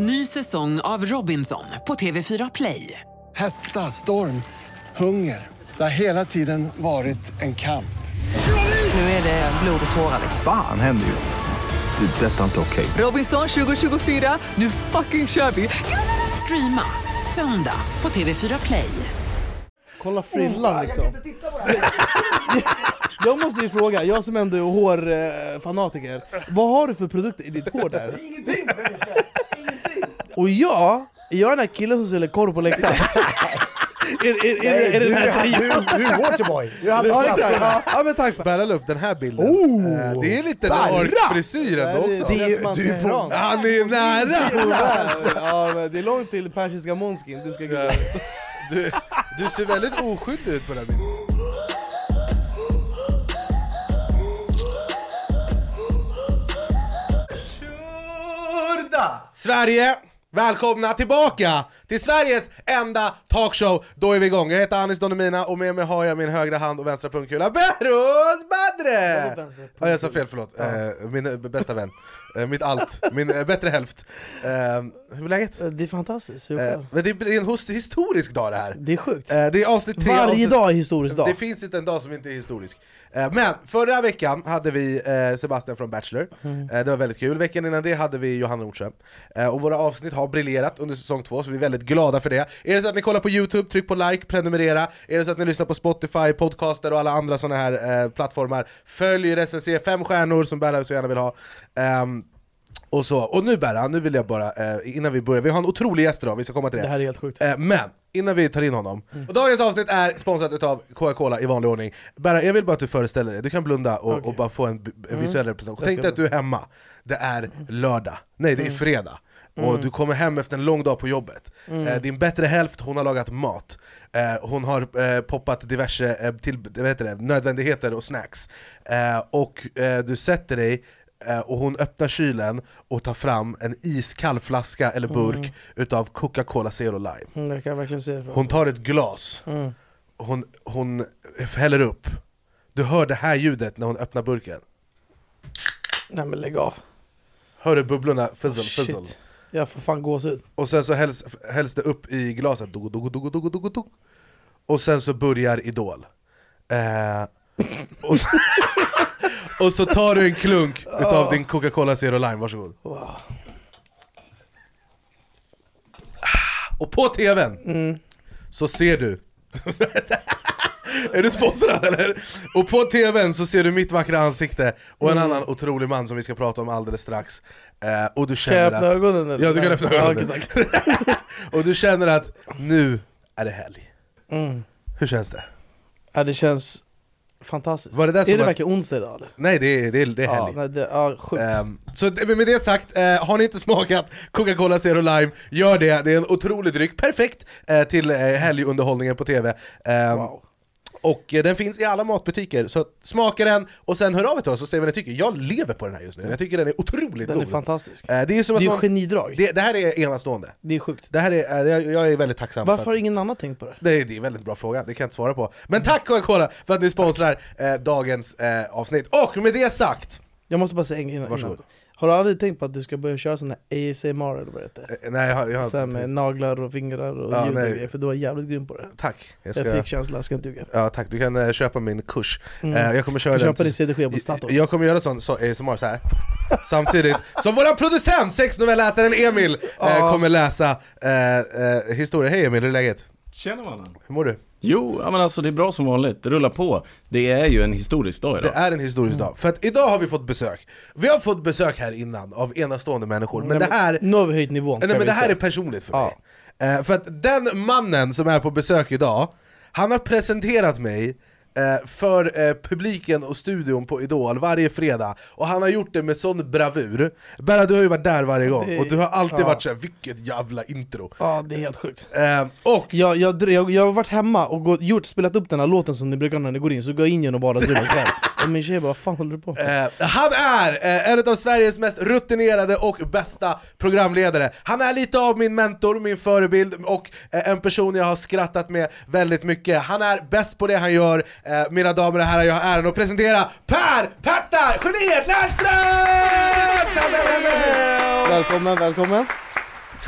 Ny säsong av Robinson på TV4 Play. Hetta, storm, hunger. Det har hela tiden varit en kamp. Nu är det blod och tårar. liksom. Fan händer just nu. Det. är Detta är inte okej. Robinson 2024, nu fucking kör vi! Streama söndag på TV4 Play. Kolla frillan liksom. jag måste ju fråga, jag som ändå är hårfanatiker, vad har du för produkter i ditt hår där? Ingenting! Och jag, jag är den här killen som säljer korv på läktaren. är, är, är, är, är det den här trion? Du är Waterboy! Du hade Ja exakt, flaskorna. ja, ja men tack! Bära upp den här bilden. Oh! Eh, det är lite Barra! ork-frisyr ändå Det är- också. det är du är på-. Han är nära! Ja, men det är långt till persiska Månskin, det ska Ja. gå. Du, du ser väldigt oskyldig ut på den här bilden. Sverige! Välkomna tillbaka till Sveriges enda talkshow! Då är vi igång. Jag heter Anis Don Demina och med mig har jag min högra hand och vänstra pungkula Behrouz Badre! Ja, jag sa fel, förlåt. Eh, min bästa vän. Eh, mitt allt. Min eh, bättre hälft. Eh, hur är läget? Det är fantastiskt, hur Eh, men det är en historisk dag det här. Det är sjukt. Eh, det är avsnitt tre, Varje avsnitt... dag är historisk dag. Det finns inte en dag som inte är historisk. Eh, Men förra veckan hade vi eh, Sebastian från Bachelor, Mm. Eh, det var väldigt kul. Veckan innan det hade vi Johanna Nordström. Eh, Och våra avsnitt har briljerat under säsong två, så vi är väldigt glada för det. Är det så att ni kollar på Youtube, tryck på like, prenumerera. Är det så att ni lyssnar på Spotify, podcaster och alla andra sådana här eh, plattformar, följ, recensera fem stjärnor som Berra så gärna vill ha. Ehm, och så, och nu Berra, nu vill jag bara, eh, innan vi börjar, vi har en otrolig gäst idag, vi ska komma till det. Det här är helt sjukt. Eh, Men, innan vi tar in honom, och dagens avsnitt är sponsrat utav Coca-Cola i vanlig ordning. Berra, jag vill bara att du föreställer dig, du kan blunda och, Okej. och bara få en, en visuell representation. Jag Tänk dig att du är hemma, det är lördag, nej det är fredag. Och du kommer hem efter en lång dag på jobbet. Eh, Din bättre hälft, hon har lagat mat. Eh, Hon har eh, poppat diverse eh, till, vad heter det, nödvändigheter och snacks. Eh, Och eh, du sätter dig och hon öppnar kylen och tar fram en iskall flaska eller burk utav Coca-Cola Zero Lime Mm, jag kan verkligen se det hon tar ett glas, Mm. hon, hon häller upp Du hör det här ljudet när hon öppnar burken Nej men lägg av. Hör du bubblorna fizzle, Shit. fizzle Jag får fan gåshud. Och sen så hälls, hälls det upp i glaset dog, dog, dog, dog, dog, dog. Och sen så börjar Idol eh, och, så, och så tar du en klunk utav din Coca-Cola Zero Lime, varsågod Wow. Och på tvn Mm. så ser du Är du sponsrad eller? Och på tvn så ser du mitt vackra ansikte och en annan otrolig man som vi ska prata om alldeles strax eh, Och du Kan jag känner öppna att, ögonen eller? Ja du kan öppna Ja, ögonen okej, tack. Och du känner att nu är det helg Mm. Hur känns det? Ja, det känns fantastiskt. Var det där som är det verkligen onsdag idag eller? Nej det är, det är, det är Ja, helg nej, det, ja, sjukt. Ehm, så med det sagt, eh, har ni inte smakat Coca-Cola Zero Lime, gör det, det är en otrolig dryck, perfekt eh, till eh, helgunderhållningen på TV Ehm, wow. Och eh, den finns i alla matbutiker, så smaka den och sen hör av er till oss och säg vad ni tycker Jag lever på den här just nu, jag tycker den är otroligt Den är god fantastisk. Eh, Det är som att Det är ju någon, genidrag. det, det här är enastående Det är sjukt. det här är, eh, jag, jag är väldigt tacksam Varför för har att, ingen annan tänkt på det? det, är, det är en väldigt bra fråga, det kan jag inte svara på Men tack Coca-Cola för att ni sponsrar eh, dagens eh, avsnitt Och med det sagt, Jag måste bara säga en grej innan. Varsågod. Har du aldrig tänkt på att du ska börja köra sån här ASMR eller vad det heter? eh, nej jag, har- jag har Såhär med naglar och fingrar och Ja, ljud och nej. grejer, för du var jävligt grym på det. Tack, jag Jag, ska... fick känsla, jag ska inte ljuga. Ja tack, du kan eh, köpa min kurs. Mm. Eh, jag kommer köra Jag den köper din CD-skiva på Statoil. Jag kommer göra sån så, ASMR så här. samtidigt som våran producent, sexnovelläsaren Emil, eh, Ja. kommer läsa eh, eh, historier. Hej Emil, hur är läget? Tjena mannen! Hur mår du? Jo, ja, men alltså det är bra som vanligt, det rullar på. Det är ju en historisk dag Det idag. är en historisk dag, för att idag har vi fått besök. Vi har fått besök här innan av enastående människor, men Nej, det här, Nu har vi höjt nivån. nej, men det här är personligt för Ja. mig. Eh, för att den mannen som är på besök idag, han har presenterat mig för eh, publiken och studion på Idol varje fredag, och han har gjort det med sån bravur. Berra, du har ju varit där varje gång, Det- och du har alltid ja. varit såhär 'vilket jävla intro' Ja, det är helt sjukt. eh, Och Jag, jag, jag, jag har varit hemma och gått, gjort, spelat upp den här låten som ni brukar när ni går in, så går jag in genom vardagsrummet. Och min tjej bara 'vad fan håller du på med?' Eh, han är eh, en av Sveriges mest rutinerade och bästa programledare. Han är lite av min mentor, min förebild och eh, en person jag har skrattat med väldigt mycket. Han är bäst på det han gör. Eh, mina damer och herrar, jag har äran att presentera Per Perta Geniet Lernström! Välkommen, välkommen.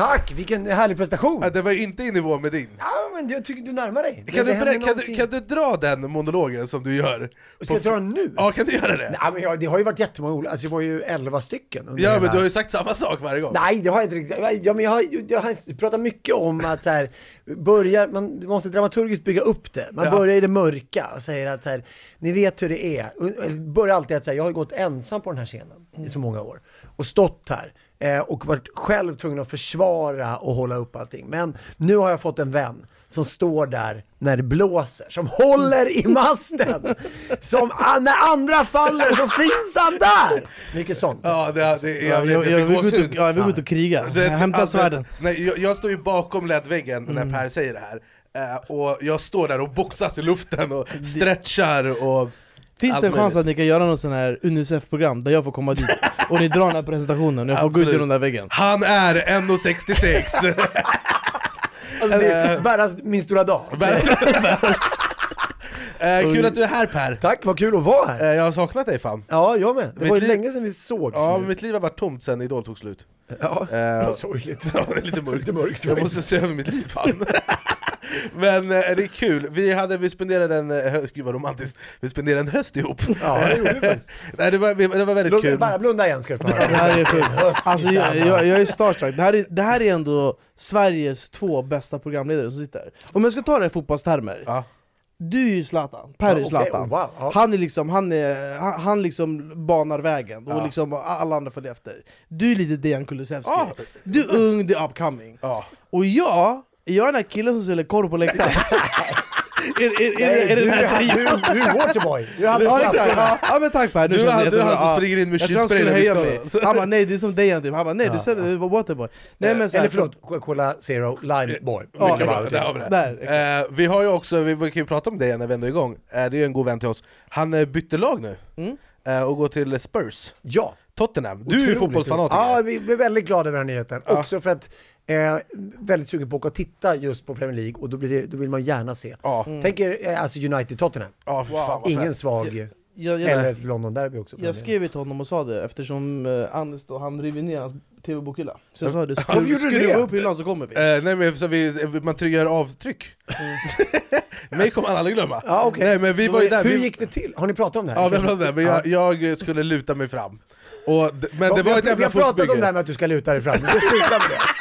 Tack, vilken härlig prestation! Ja, Det var inte i nivå med din. Ja, men jag tycker du närmar dig. Det- Kan det du, berä- kan, du, kan du dra den monologen som du gör? Ska jag dra den nu? Ja, kan du göra det? Nej, men jag, det har ju varit jättemånga olika, alltså det var ju 11 stycken. Ja, men du har ju sagt samma sak varje gång. Nej, det har jag inte riktigt. Ja, men jag, har, jag har pratat mycket om att så här, börjar, man måste dramaturgiskt bygga upp det. Man Ja. börjar i det mörka och säger att så här, ni vet hur det är. Börjar alltid att säga, jag har gått ensam på den här scenen i så många år. Och stått här. Eh, och varit själv tvungen att försvara och hålla upp allting. Men nu har jag fått en vän som står där när det blåser, som håller i masten. Som när andra faller så finns han där! Mycket sånt. Ja, det, det, Ja, jag, jag, vill gå ut och, ja, jag ut och kriga. Det- Hämta alltså, svärden. Nej, jag, jag står ju bakom ledväggen Mm. när Per säger det här. Eh, och jag står där och boxas i luften och stretchar och... Finns allt det en chans att ni kan göra något sån här Unicef-program där jag får komma dit och ni drar den här presentationen och jag får gå ut genom den där väggen? Han är 1,66! Alltså, det är bäras min stora dag. eh, kul att du är här Per! Tack, vad kul att vara här. Eh, jag har saknat dig fan. Ja, jag med. Det Mitt var ju liv- länge sedan vi sågs. Ja, nu. men mitt liv har varit tomt sen Idol tog slut. Ja. Eh, sorgligt. Ja, det är lite mörkt. Lite mörkt jag måste se över mitt liv fan. Men eh, det är kul, vi, hade, vi spenderade en, eh, gud vad romantiskt, vi spenderade en höst ihop. Ja, det gjorde vi faktiskt. Nej, det, var, vi- det var väldigt Blunda, kul. bara blunda igen ska du få höra. Här är sjukt. Alltså, jag, jag, jag är starstruck, det här är, det här är ändå Sveriges två bästa programledare som sitter här. Om jag ska ta det i fotbollstermer, Ja. Du är ju Zlatan, Per är Zlatan. oh, wow, ja. Han är liksom, han, är, han, han liksom banar vägen och Ja. liksom alla andra följer efter. Du är lite Dejan Kulusevski. Ja. Du är ung, du är upcoming. Ja. Och jag, jag är den här killen som säljer korv på läktaren. är, är, är, är, är det den här är, trion? du, är Waterboy. Du hade Ja exakt, ja, ja men tack Per, nu Du är- det du är han som springer in med Jag kylspray när vi ska-. Han bara nej du är som Dejan typ, han bara nej du var Waterboy. Nej men så Eller förlåt, Coca-Cola Zero Lime Boy. Ja. Där vi. Eh, vi har ju också, vi kan ju prata om det när vi ändå är igång, eh, det är ju en god vän till oss. Han eh, bytte lag nu, Mm. eh, och går till Spurs. Ja. Tottenham, du är ju fotbollsfanatiker. Ja, vi vi är väldigt glada över den här nyheten. Också för att eh, väldigt sugen på att åka och titta just på Premier League och då, blir det, då vill man gärna se. Ja. Tänk er eh, alltså United-Tottenham. Ja, vad Ingen svag. jag, jag, Eller ett London-derby också. jag skrev till honom och sa det eftersom uh, Anders då, han river ner hans tv-bokhylla. Så jag sa det, Varför skruva, upp hyllan så kommer vi. Eh, nej men så vi, man tryggar avtryck. Mig kommer han aldrig glömma. Ja, okej. Nej men vi var ju där, Hur vi, gick det till? Har ni pratat om det här? Ja vi pratade om det, men jag, jag skulle luta mig fram. Och, men det vi, var har, ett vi jävla har pratat om det här med att du ska luta dig fram. Du ska sluta med det.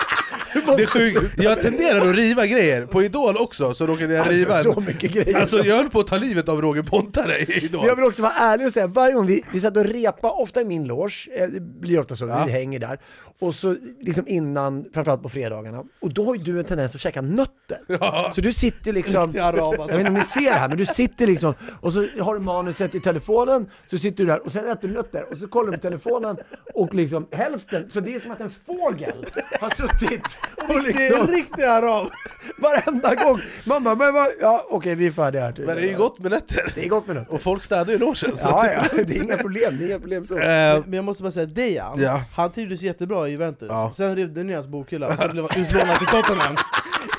Det är sjukt. Jag tenderar att riva grejer, på Idol också så råkade jag riva Alltså en- så mycket grejer. Alltså jag höll på att ta livet av Roger Pontare i Idol. Men jag vill också vara ärlig och säga, varje gång vi, vi satt och repa, ofta i min loge, eh, det blir ofta så, Ja. vi hänger där, och så liksom innan, framförallt på fredagarna, och då har ju du en tendens att käka nötter. Så du sitter liksom, alltså. jag vet inte om ni ser det här, men du sitter liksom, och så har du manuset i telefonen, så sitter du där och sen äter du nötter, och så kollar du på telefonen, och liksom hälften, så det är som att en fågel har suttit och Det är liksom, en riktig arab! varenda gång, man bara, men vad, ja okej vi är färdiga här Men det är ju gott med nötter. Det är gott med nötter. Och folk städar ju logen. så- Ja, ja, det är inga problem, det är inga problem så. Eh, Men jag måste bara säga, Dejan, Ja. han trivdes jättebra i Juventus, Ja. sen rev du ner hans bokhylla och sen blev han utlånad till Tottenham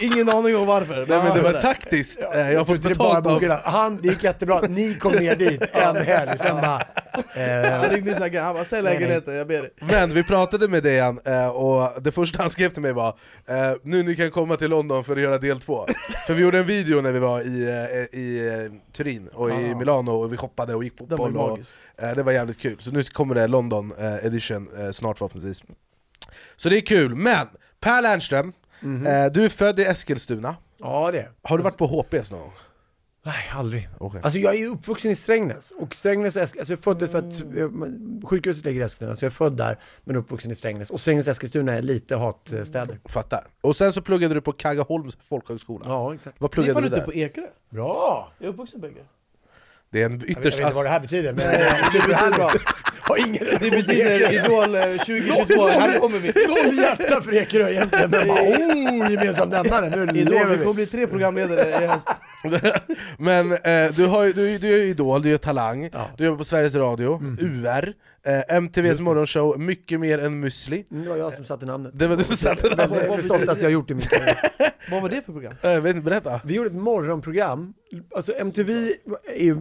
Ingen aning om varför. Nej men det var taktiskt. Eh, Jag har fått det är bara betalt av... Han, det gick jättebra, ni kom ner dit en helg, sen bara... Han Eh, ringde sin agent, han bara 'sälj lägenheten, jag ber dig' Men vi pratade med Dejan, eh, och det första han skrev till mig var Nu ni kan komma till London för att göra del två. För vi gjorde en video när vi var i, i Turin och i Milano och vi shoppade och gick fotboll och, Det var jävligt kul, så nu kommer det London edition snart förhoppningsvis. Så det är kul, men Per Lernström, eh, du är född i Eskilstuna ja det. Har du varit på HPS någon gång? Nej, aldrig. Okej. Alltså jag är ju uppvuxen i Strängnäs, och Strängnäs och Eskilstuna, alltså jag är född för att eh, sjukhuset ligger i Eskilstuna, så jag är född där, men uppvuxen i Strängnäs. Och Strängnäs och Eskilstuna är lite hatstäder. Fattar. Och sen så pluggade du på Kagaholms folkhögskola Ja, exakt. Vad är pluggade fan du ute där? på Ekerö? Bra! Jag är uppvuxen på Ekerö Det är en Jag vet, jag ytterst... vet inte vad det här betyder, men Det superhärligt. Har ingen Det betyder Idol eh, 2022, här kommer vi! Noll hjärta för Ekerö egentligen, men bara oh, gemensam nämnare, nu Idol, lever vi kommer bli tre programledare i höst Men eh, du, har, du, du är ju Idol, du är Talang, Ja. du jobbar på Sveriges Radio, UR, eh, MTVs morgonshow, mycket mer än Müsli Mm, Det var jag som satte namnet. Det var du som satte Det namnet. är det stoltaste jag har gjort i min karriär. Vad var det för program? Eh, Jag vet inte, berätta Vi gjorde ett morgonprogram, alltså MTV är ju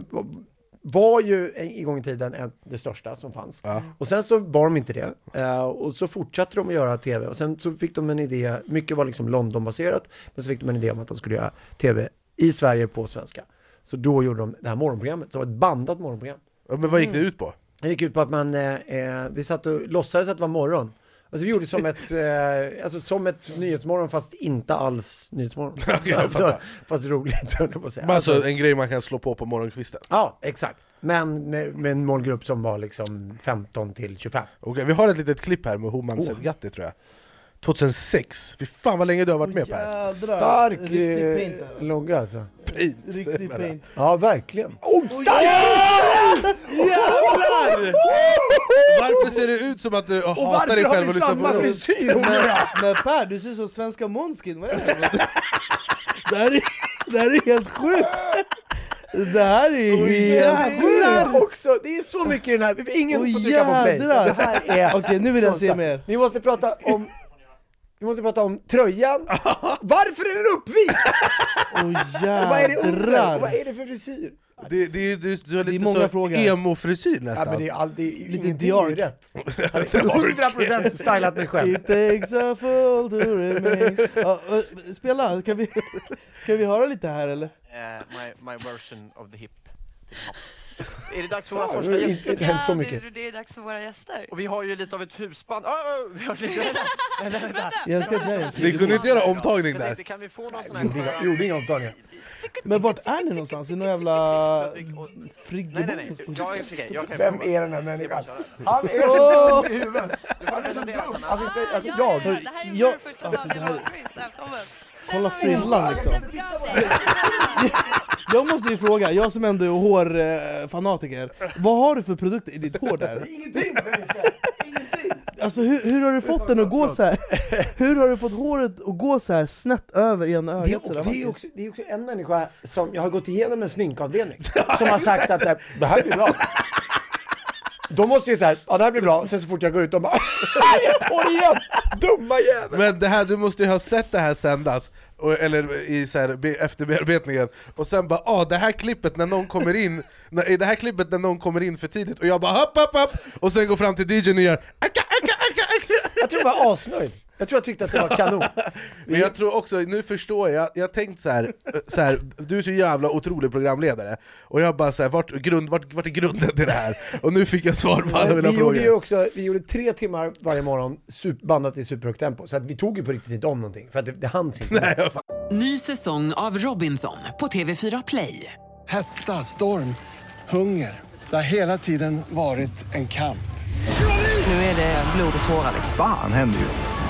var ju en, en gång i tiden en, det största som fanns. Ja. Och sen så var de inte det. Eh, och så fortsatte de att göra tv. Och sen så fick de en idé, mycket var liksom Londonbaserat, men så fick de en idé om att de skulle göra tv i Sverige på svenska. Så då gjorde de det här morgonprogrammet, som var ett bandat morgonprogram. Ja, Men vad gick det ut på? Det gick ut på att man, eh, eh, vi satt och låtsades att det var morgon. Alltså vi gjorde som ett, eh, alltså som ett nyhetsmorgon fast inte alls nyhetsmorgon. alltså, fast roligt höll jag på att säga. Alltså Alltså, en grej man kan slå på på morgonkvisten. ja, exakt. Men med, en målgrupp som var liksom 15 till 25. Okej, vi har ett litet klipp här med Homan Oh. Selgatti tror jag 2006, fy fan vad länge du har varit med Jädrar, Stark eh, paint alltså. logga alltså. Riktig paint. Ja, verkligen. Oh, stark! Jävlar! Varför ser det ut som att du Och hatar dig varför har själv och vi lyssnar samma på det? frisyr? Men, men Per, du ser ut som svenska Måneskin, vad är det här? Det här är, det här är helt sjukt! Det här är helt Jävlar sjukt! också, det är så mycket i den här, ingen Åh, får trycka på play. Det här är Okej, nu vill jag se mer. Vi måste prata om vi måste prata om tröjan. Varför är den uppvikt? Åh Och vad är det under? Och jädrar! vad är det för frisyr? Det, det, du, du har Det är lite många så frågor. emo-frisyr Ja, nästan men det är, all, det är Lite ingenting är ju Dior. rätt. Jag hade 100% stylat mig själv. It takes a fool to remain ja, Spela, kan vi, kan vi höra lite här eller? Eh, my, my version of the hip. Är det dags för våra Ja, första det är gäster? inte hänt så mycket. Det, det är dags för våra gäster. Och vi har ju lite av ett husband. Ah, ah, vi har lite... vänta, vänta. Det är en Ni kunde inte göra omtagning där? tänkte, kan vi få någon sån här... Inga- Gjorde inga omtagningar. Men vart är ni någonstans? I någon jävla Nej, nej, nej. Jag är kan Vem är den här människan? Han är så dum i huvudet. Han är så dum. Alltså, inte, alltså ja, jag. ja, ja, det här är vår första alltså, det här- Wahlqvist, välkommen. Kolla frillan, liksom. Jag måste ju fråga, jag som ändå är hårfanatiker Vad har du för produkter i ditt hår där? Ingenting. Ingenting. Alltså hur, hur har du fått den att gå så här? Hur har du fått håret att gå så här snett över ena Det, ögat är- sådär? det, är också, det är också en människa som, jag har gått igenom en sminkavdelning, som har sagt att det, det här blir bra. De måste ju säga, ja det här blir bra, sen så fort jag går ut, de bara jag får igen! Dumma jävel! Men det här, du måste ju ha sett det här sändas, och, eller i så här, be, efterbearbetningen, och sen bara ah, det här klippet när någon kommer in, när, det här klippet när någon kommer in för tidigt, och jag bara hopp hopp hopp, och sen går fram till DJn och gör aka, aka, aka, aka. Jag tror jag var asnöjd. Jag tror jag tyckte att det var kanon. Men jag tror också, nu förstår jag, jag har tänkt så här, så här, du är så jävla otrolig programledare, och jag bara så här, vart, grund, vart, vart är grunden till det här? Och nu fick jag svar på alla mina Vi gjorde ju frågor. också, vi gjorde tre timmar varje morgon, bandat i superhögt tempo, så att vi tog ju på riktigt inte om någonting, för att det, det hanns inte. Nej, jag. Ny säsong av Robinson på TV4 Play. Hetta, storm, hunger. Det har hela tiden varit en kamp. Nu är det blod och tårar. liksom. Fan händer just nu.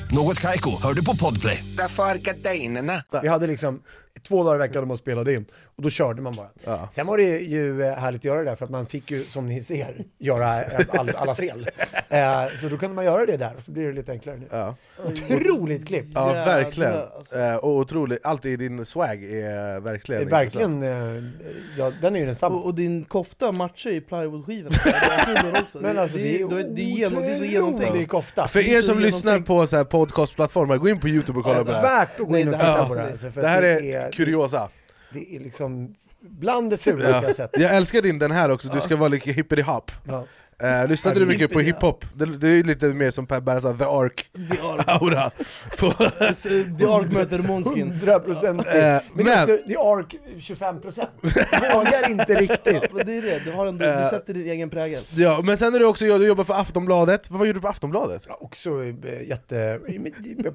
Något Kaiko, hör du på Podplay. Därför är gardinerna. Vi hade liksom två dagar i veckan där man spelade in, och då körde man bara. Sen var det ju eh, härligt att göra det där, för att man fick ju, som ni ser, göra eh, all, alla fel. Eh, så då kunde man göra det där, och så blir det lite enklare nu. Ja. Otroligt klipp! Ja, verkligen. alltså. Eh, och otroligt, allt i din swag är Det verkligen är verkligen, eh, ja, den är ju densamma. Och, och din kofta matchar ju Det är också. Men alltså det är, det, det, är genom, det är så genomtänkt kofta. För Det är er som lyssnar på så här podcastplattformar, gå in på youtube och kolla på det här. Värt att gå in och titta det på det här. Alltså, för Det här det är kuriosa. Det är liksom bland det fulaste jag sett. Jag älskar din den här också, du ska vara lite hippity-hop. Ja. Eh, lyssnade du mycket på hiphop? Det, det är ju lite mer som Per Berras The Ark The Ark, aura. På, The Ark möter Måneskin 100% Eh, men, men- också, The Ark 25% Vågar inte riktigt Men Det är det, du, har ändå, Eh. du sätter din egen prägel ja, men sen är du också, du jobbar för Aftonbladet, vad gjorde du på Aftonbladet? Ja, Också eh, jätte,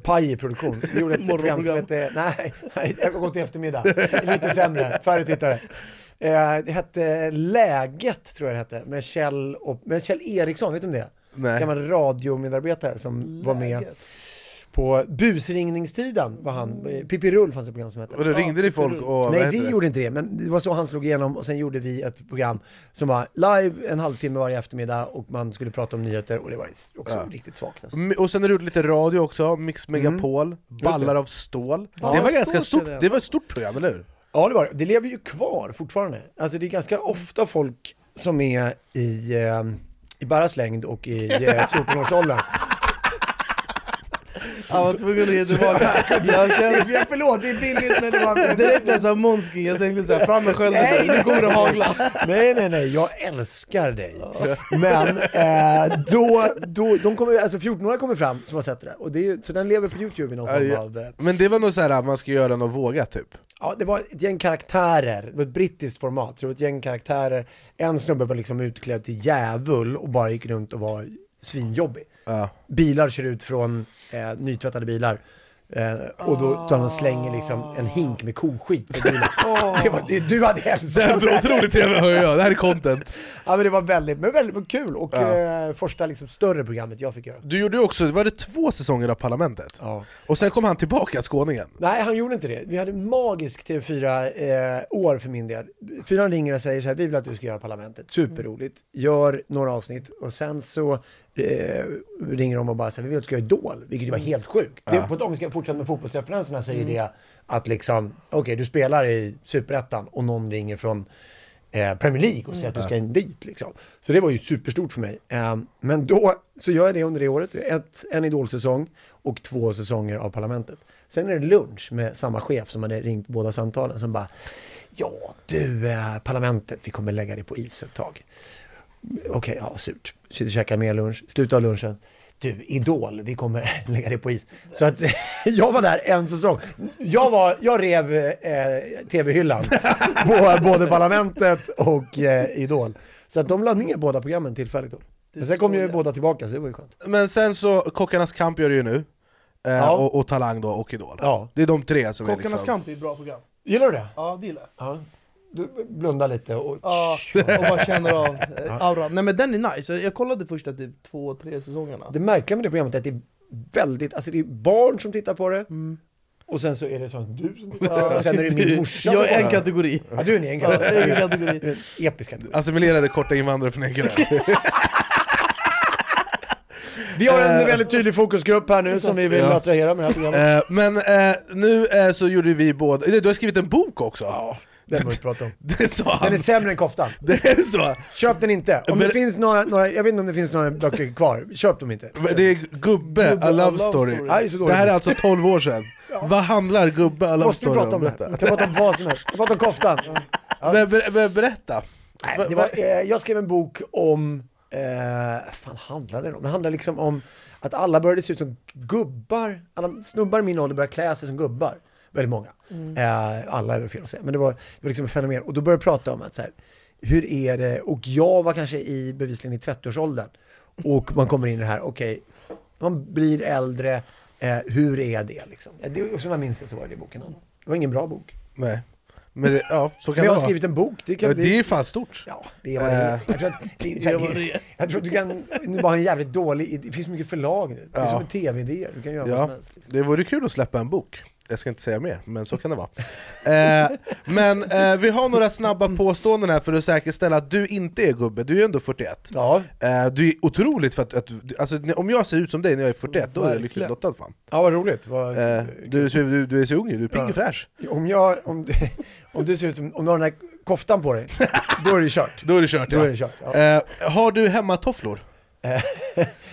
paj i produktion. Vi gjorde ett program som hette, nej, nej, jag har gått i eftermiddag. Lite sämre, färre tittare. Eh, det hette Läget, tror jag det hette, med Kjell, och, med Kjell Eriksson, vet du om det? Nej. Gammal radiomedarbetare som var med Läget. på busringningstiden var han, eh, Pippi Rull fanns det ett program som hette. Och då ringde ni folk och... Nej, vi det? gjorde inte det, men det var så han slog igenom och sen gjorde vi ett program som var live en halvtimme varje eftermiddag och man skulle prata om nyheter och det var också Ja. riktigt svagt. Alltså. Och sen har du gjort lite radio också, Mix Megapol, Ballar av stål. Ja, det var ganska stort, det. det var ett stort program, eller hur? Ja, det var det. Det lever ju kvar fortfarande. Alltså det är ganska ofta folk som är i, eh, i Barras längd och i eh, 14-årsåldern. Jag var tvungen att ge tillbaka. Jag kände, Ja, Förlåt, det är billigt men det var... direkt när jag sa Månskin, jag tänkte såhär, fram med skölden, nu kommer det hagla. Nej, nej, nej, jag älskar dig. Men eh, då, då, de kommer, alltså 14-åringar kommer fram som har sett det där. Och det är, så den lever på YouTube i någon form ja. av... eh, Men det var nog såhär att man ska göra något vågat typ. Ja, det var ett gäng karaktärer, det var ett brittiskt format, så det var ett gäng karaktärer. En snubbe var liksom utklädd till djävul och bara gick runt och var svinjobbig. Ja. Bilar kör ut från eh, nytvättade bilar. Eh, och då står han och slänger liksom en hink med koskit på bilen. det var, det, du hade Det här älskat är otroligt tv hör jag, det här är content. Ja men det var väldigt, men väldigt kul och Ja. eh, första liksom större programmet jag fick göra. Du gjorde ju också, var det två säsonger av Parlamentet? Och sen kom han tillbaka, skåningen. Nej, han gjorde inte det. Vi hade magisk TV4 eh, år för min del. Fyran ringer och säger så här, vi vill att du ska göra Parlamentet. Superroligt. Gör några avsnitt och sen så ringer de och bara säger, vi vill att du ska göra Idol. Vilket ju var helt sjukt. Det, på, vi ska fortsätta med fotbollsreferenserna så är det att liksom, okej du spelar i Superettan och någon ringer från eh, Premier League och säger att du ska in dit liksom. Så det var ju superstort för mig. Eh, men då så gör jag det under det året. Ett, en Idol-säsong och två säsonger av Parlamentet. Sen är det lunch med samma chef som hade ringt båda samtalen som bara Ja, du, eh, Parlamentet, vi kommer lägga det på is ett tag. Okej, ja, surt. Sitter och käkar mer lunch, slutet av lunchen. Du, Idol, vi kommer lägga det på is. Så att jag var där en säsong. Jag, var, jag rev eh, tv-hyllan på både Parlamentet och eh, Idol. Så att de la ner båda programmen tillfälligt då. Men sen kom ju båda tillbaka så det var ju skönt. Men sen så, Kockarnas kamp gör du ju nu. Eh, Ja. och, och Talang då, och Idol. Ja. Det är de tre som är Kockarnas liksom... kamp är ett bra program. Gillar du det? Ja, det gillar jag. Du blundar lite och... Ja, och bara känner av eh, auran. Nej men den är nice, jag kollade första typ två, tre säsongerna. Det märkliga med det programmet är att det är väldigt, alltså det är barn som tittar på det. Och sen så är det så att du som tittar på det. Ja, Och sen är det min morsa jag är en kategori. Ja, du är en egen Ja, kategori. egen kategori. Du är en Episk kategori. Assimilerade korta invandrare från Ekerö. Vi har en Eh, väldigt tydlig fokusgrupp här nu som vi vill Ja. attrahera med det här programmet. Eh, men eh, nu så gjorde vi båda, du har skrivit en bok också! Ja, den har vi pratat om. Det sa han! Den är sämre än koftan. Det är så! Köp den inte. Om det Men- finns några, några, jag vet inte om det finns några böcker kvar. Köp dem inte. Det är Gubbe, A Love Story. Ja, det. Det här är alltså 12 år sedan. Vad handlar Gubbe, A Love Måste vi Story prata om det? Vi kan prata om vad som helst. Vi prata om koftan. Ber, ber, ber, berätta! Nej, det var, eh, jag skrev en bok om, eh, fan handlade den om? Det handlade liksom om att alla började se ut som gubbar. Alla snubbar i min ålder började klä sig som gubbar. Väldigt många. Eh, alla är fel att säga, men det var, det var liksom ett fenomen. Och då började jag prata om att så här, hur är det? Och jag var kanske i bevisligen i 30-årsåldern. Och man kommer in i det här, okej, man blir äldre, eh, hur är det liksom? Det, och som jag minns det så var det i boken. Det var ingen bra bok. Nej. Men det, ja, så kan Men jag har skrivit en bok. Det, kan, Ja, det är ju fan stort. Ja, det är vad det är. Eh. Jag tror att, det, Det vad jag tror att du kan, nu bara en jävligt dålig, det finns mycket förlag nu. Det är Ja. som tv-idéer, du kan göra vad Ja, som helst. liksom. det vore kul att släppa en bok. Jag ska inte säga mer, men så kan det vara. Eh, men eh, vi har några snabba påståenden här för att säkerställa att du inte är gubbe, du är ju ändå 41. Ja, Eh, du är otroligt för att, att alltså, om jag ser ut som dig när jag är 41, då är jag lyckligt lottad fan. ja vad roligt. Vad, Eh, du, du, du är så ung du är pigg och fräsch. om, jag, om, om du ser ut som, om du har den här koftan på dig, då är det kört. Då är det kört Då ja. är det kört. Ja, Eh, har du hemmatofflor?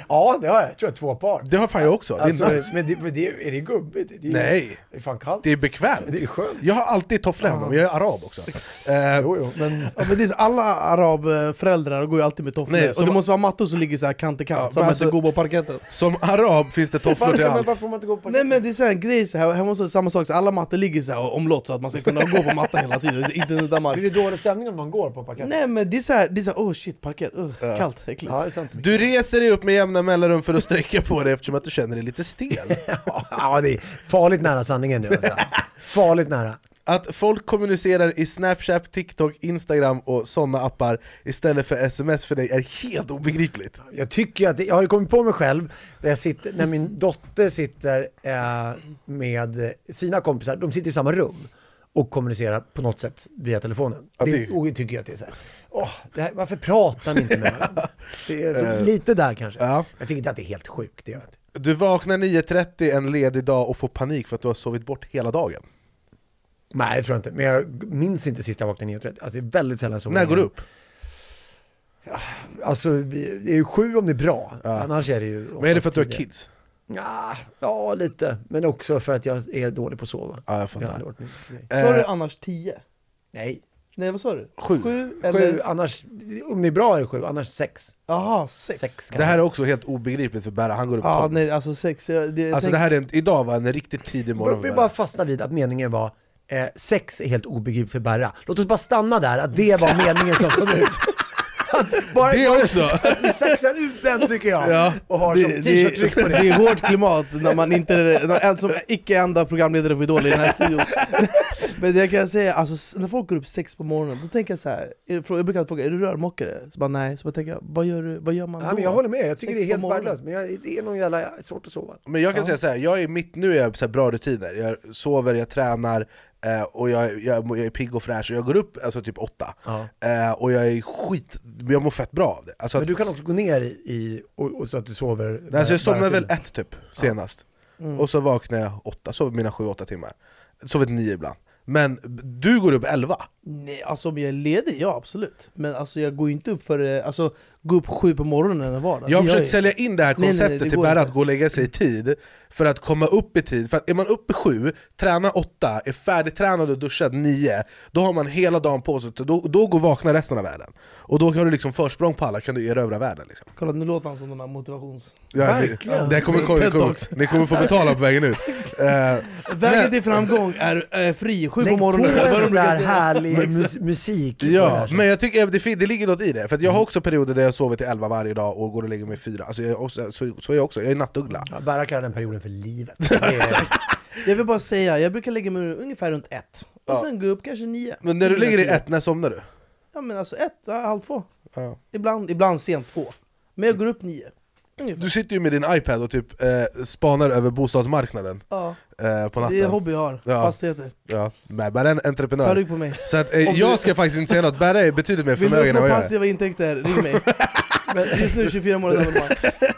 Ja det har jag. Jag tror jag två par. Det har fan jag också, det är Alltså, nice. men det, men det, är det gubbigt? Det är, Nej, Det är fan kallt. det är bekvämt. Det är skönt. Jag har alltid tofflor hemma, men jag är arab också. Eh, Jo, jo, men... Ja, men det är så, alla arabföräldrar går ju alltid med tofflor, Nej, och som- det måste vara mattor som ligger så här kant i kant, Ja, så men man alltså- inte går på parketten som arab finns det tofflor till men allt. varför får man inte gå på Nej men det är så här en grej, så här, hemma hos oss är det samma sak, så alla mattor ligger så här omlott så att man ska kunna gå på mattan hela tiden, inte nudda mark Blir det dålig stämning om man går på parketten? Nej men det är så här, det är så här, oh shit parkett, uh, kallt, äckligt Ja, det är sant. Du reser dig upp med jämna mellanrum för att sträcka på dig eftersom att du känner dig lite stel. Ja, det är farligt nära sanningen nu alltså. Farligt nära. Att folk kommunicerar i Snapchat, TikTok, Instagram och sådana appar istället för sms för dig är helt obegripligt. Jag tycker att, det, jag har ju kommit på mig själv, där jag sitter, när min dotter sitter eh, med sina kompisar, de sitter i samma rum och kommunicerar på något sätt via telefonen. Det, det- tycker jag att det är så här, åh, det här, varför pratar ni inte med varandra? Det är så, Eh, lite där kanske. Ja. Jag tycker inte att det är helt sjukt, det gör jag. Du vaknar 9.30 en ledig dag och får panik för att du har sovit bort hela dagen. Nej, det tror jag inte. Men jag minns inte sist jag vaknade 9.30. Alltså det är väldigt sällan så. När går du upp? Alltså, det är ju sju om det är bra. Annars är det ju Men är det för att du har kids? Ja, ja, lite. Men också för att jag är dålig på att sova. Ja, jag fattar. Eh, Sa du annars 10? Nej, Nej vad sa du? Sju. Sju? sju, Eller? annars, om det är bra är det sju, annars sex. Jaha, sex. Sex Det här är också helt obegripligt för Berra, han går upp Ja, 12. nej alltså sex. Jag, det, jag Alltså tänk- det här är en, idag var en riktigt tidig morgon Vi för bara Berra. fastna vid att meningen var eh, sex är helt obegripligt för Berra. Låt oss bara stanna där, att det var meningen som kom ut. Att bara, Det bara- också! Att vi saxar ut den tycker jag. Ja. Och har det, som t-shirt-tryck på det. det är hårt klimat när man inte är, en som icke enda programledare för Idol i den här studion Men det kan jag säga, alltså, när folk går upp sex på morgonen, då tänker jag så här. Jag brukar alltid fråga, är du rörmokare? Så bara nej, så bara tänker jag, vad gör, du, vad gör man Ja, då? men jag håller med, jag tycker Sex det är helt värdelöst. Men jag, det är nog jävla svårt att sova. Men jag kan Ja. säga så här, jag är mitt, nu är jag så bra rutiner, jag sover, jag tränar, eh, och jag, jag, jag är pigg och fräsch, och jag går upp alltså typ åtta. Ja. Eh, och jag är skit, jag mår fett bra av det. Alltså, Men du kan också gå ner i, och, och så att du sover. Nej, alltså jag somnade väl ett typ, senast. Mm. Och så vaknar jag åtta, sover mina sju, åtta timmar. Sover nio ibland. Men du går upp elva. Nej, alltså om jag är ledig, ja absolut Men alltså jag går inte upp för, eh, alltså gå upp sju på morgonen en vardag Jag har försökt sälja in det här Nej, nej, nej, konceptet det till Berra att gå och lägga sig i tid för att komma upp i tid. För att är man uppe sju, tränar åtta, är färdigtränad och duschad nio, då har man hela dagen på sig, då, då går vakna resten av världen. Och då har du liksom försprång på alla, kan du erövra världen. Liksom. Kolla nu låter han som de här motivations... Ja, Verkligen. Det, det kommer, kommer, kommer, ni kommer få betala på vägen ut. Eh, Vägen till framgång är eh, fri, sju på Lägg på morgonen en sån där härlig mus musik. det Ja, här. men jag tycker det, fin- det ligger något i det, för att jag har också perioder där jag sover till 11 varje dag och går och lägger mig fyra. Alltså jag också, så, så är jag också, jag är nattuggla. Ja, Berra kallar den perioden för livet. Det är, Jag vill bara säga, jag brukar lägga mig ungefär runt ett Och Ja. sen gå upp kanske nio Men när du ligger i tio. ett, när somnar du? Ja men alltså ett, ja, halv två Ja. Ibland, ibland sent två Men jag går upp nio Ungefär. Du sitter ju med din iPad och typ eh, spanar över bostadsmarknaden Ja, eh, på det är en natten. hobby jag har, Ja. fastigheter Ja, men bara en Ta entreprenör. rygg på mig Så att, eh, du- jag ska faktiskt inte säga något, Berra är betydligt mer Vill du förmögen än vad jag är. passiva intäkter, ring mig men, Just nu 24 månader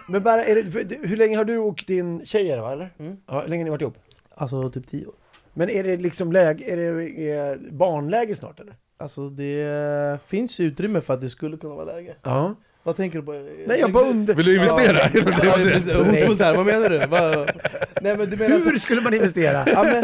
men Berra, är det, för- hur länge har du och din tjej är det, va, eller? Mm. Ja, hur länge har ni varit ihop? Alltså typ 10 år Men är det liksom läge, är det är barnläge snart eller? Alltså det finns ju utrymme för att det skulle kunna vara läge Ja. Vad tänker du på? Nej jag bara undrar. Vill du investera? Ja, precis. Hotfullt här, vad menar du? Vad- Nej men du menar så- Hur skulle man investera Ja, men-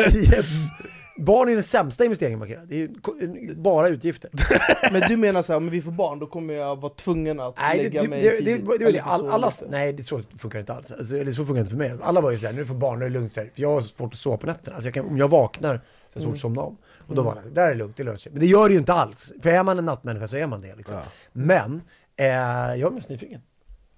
barn är den sämsta investeringen man kan göra. Det är bara utgifter. Men du menar såhär, om vi får barn, då kommer jag vara tvungen att Nej, det, lägga det, mig det, det, tid, det, det, det, all, alla, nej, det, så funkar det inte alls. Alltså, eller så funkar det inte för mig. Alla var ju såhär, nu får barn, nu är det lugnt. Så här, för jag har svårt att sova på nätterna. Alltså, jag kan, om jag vaknar så har jag svårt att somna om. Och då var det, där är det lugnt, det löser sig. Men det gör det ju inte alls. För är man en nattmänniska så är man det. Liksom. Ja. Men, eh, jag är mest nyfiken.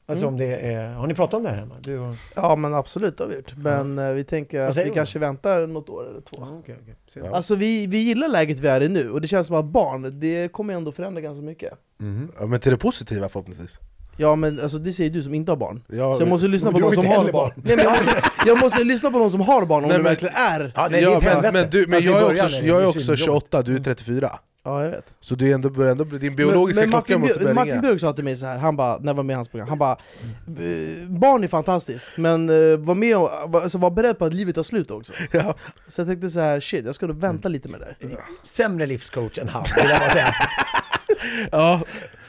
Alltså Mm. om det är, har ni pratat om det här hemma? Du och... Ja men absolut det har vi gjort, men eh, vi tänker att vi kanske väntar något år eller två okej. Se. Ja. Alltså vi, vi gillar läget vi är i nu, och det känns som att barn, det kommer ändå förändra ganska mycket Mhm. Ja, men till det positiva förhoppningsvis. Ja men alltså det säger du som inte har barn Ja, Så jag måste lyssna på de som har barn, barn. Nej, men jag, måste, jag måste lyssna på de som har barn om Nej, det men- verkligen är Ja, nej, ja, det är ett men, helvete. men, du, men Alltså, jag, är också, det jag är också svinjobbigt. 28, du är 34. Ja jag vet Så det är ändå, ändå, din biologiska men, men klocka Martin, måste Björk, börja Martin. Björk sa till mig så här, han bara, när jag var med i hans program, han bara "Eh, Barn är fantastiskt, men uh, var med och alltså, var beredd på att livet tar slut också Ja. Så jag tänkte så här, shit jag ska nog vänta lite med det där Sämre livscoach än han, vill jag bara säga. Ja,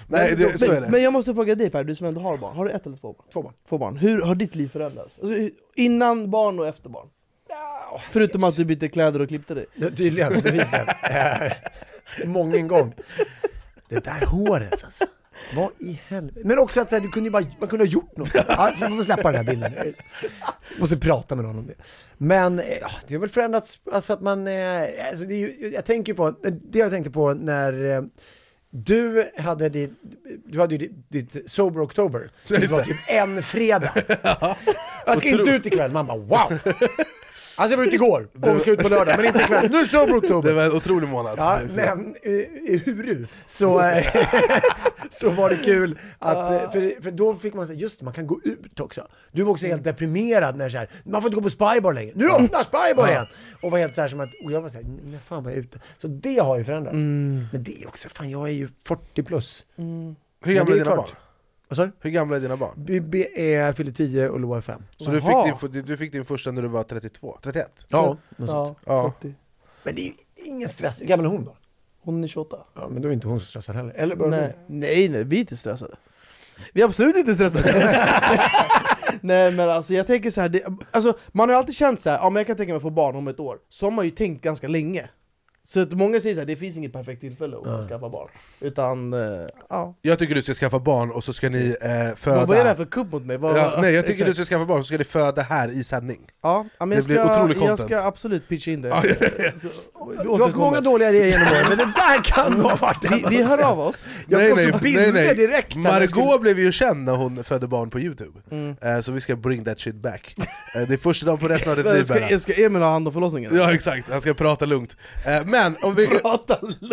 nej det, så är men, det. men jag måste fråga dig Per, du som ändå har barn, har du ett eller två barn? Två barn. Två barn. Hur har ditt liv förändrats? Alltså, innan barn och efter barn? Förutom att du bytte kläder och klippte dig Ja, Tydligen, bevisligen. Många gång. Det där håret alltså. Vad i helvete? Men också att så här, du kunde ju bara, man kunde ha gjort något. Ja, sen får släppa den här bilden. Jag måste prata med någon om det. Men eh, ja, det har väl förändrats, alltså att man, eh, alltså det är ju, jag tänker på, det jag tänkte på när eh, du hade ditt, du hade ju ditt, ditt Sober October. Det var typ en fredag. Jag ska inte ut ikväll. Man bara wow. Alltså jag var ute igår och ska ut på lördag, men inte ikväll. Nu det sober-oktober! Det var en otrolig månad. Ja, men eh, i Huru så, eh, så var det kul att, eh, för, för då fick man säga, just man kan gå ut också. Du var också helt deprimerad när så här, man får inte gå på Spybar längre. Nu öppnar Spybar igen! Och var helt så här som att, och jag var såhär, när fan var jag ute? Så det har ju förändrats. Mm. Men det är också, fan jag är ju 40 plus. Hur Men gamla är dina barn? Vad sa du? Hur gamla är dina barn? Bibi är, fyller 10 och Loa är 5. Så du fick, din, du fick din första när du var 32? 31? Ja, något Ja, sånt. Ja. 30. Men det är ju ingen stress. Hur gammal är hon då? Hon är 28. Ja, men då är inte hon så stressad heller. Eller börjar Nej, nej, nej, vi är inte stressade. Vi är absolut inte stressade. nej men alltså jag tänker så här, det, alltså, man har ju alltid känt så här, ja men jag kan tänka mig att få barn om ett år. Så har man ju tänkt ganska länge. Så att många säger här, det finns inget perfekt tillfälle att skaffa barn. Utan, eh, ja. Jag tycker du ska skaffa barn och så ska ni eh, föda... Vad, vad är det här för kupp mot mig? Vad, Ja, nej jag tycker exakt. du ska skaffa barn så ska ni föda här i sändning. Ja, men Det jag blir ska, otrolig jag content. ska absolut pitcha in det. Ja, ja, ja. Du har haft många dåliga idéer genom åren, men det där kan ha varit Vi, vi hör av oss. Jag får så bilder direkt. här när jag Margot skulle- blev ju känd när hon födde barn på youtube, Mm. Eh, så vi ska bring that shit back. Eh, det är första dagen på resten av ditt liv ska, ska Emil ha hand om förlossningen? Ja exakt, han ska prata lugnt. Eh, Men om vi,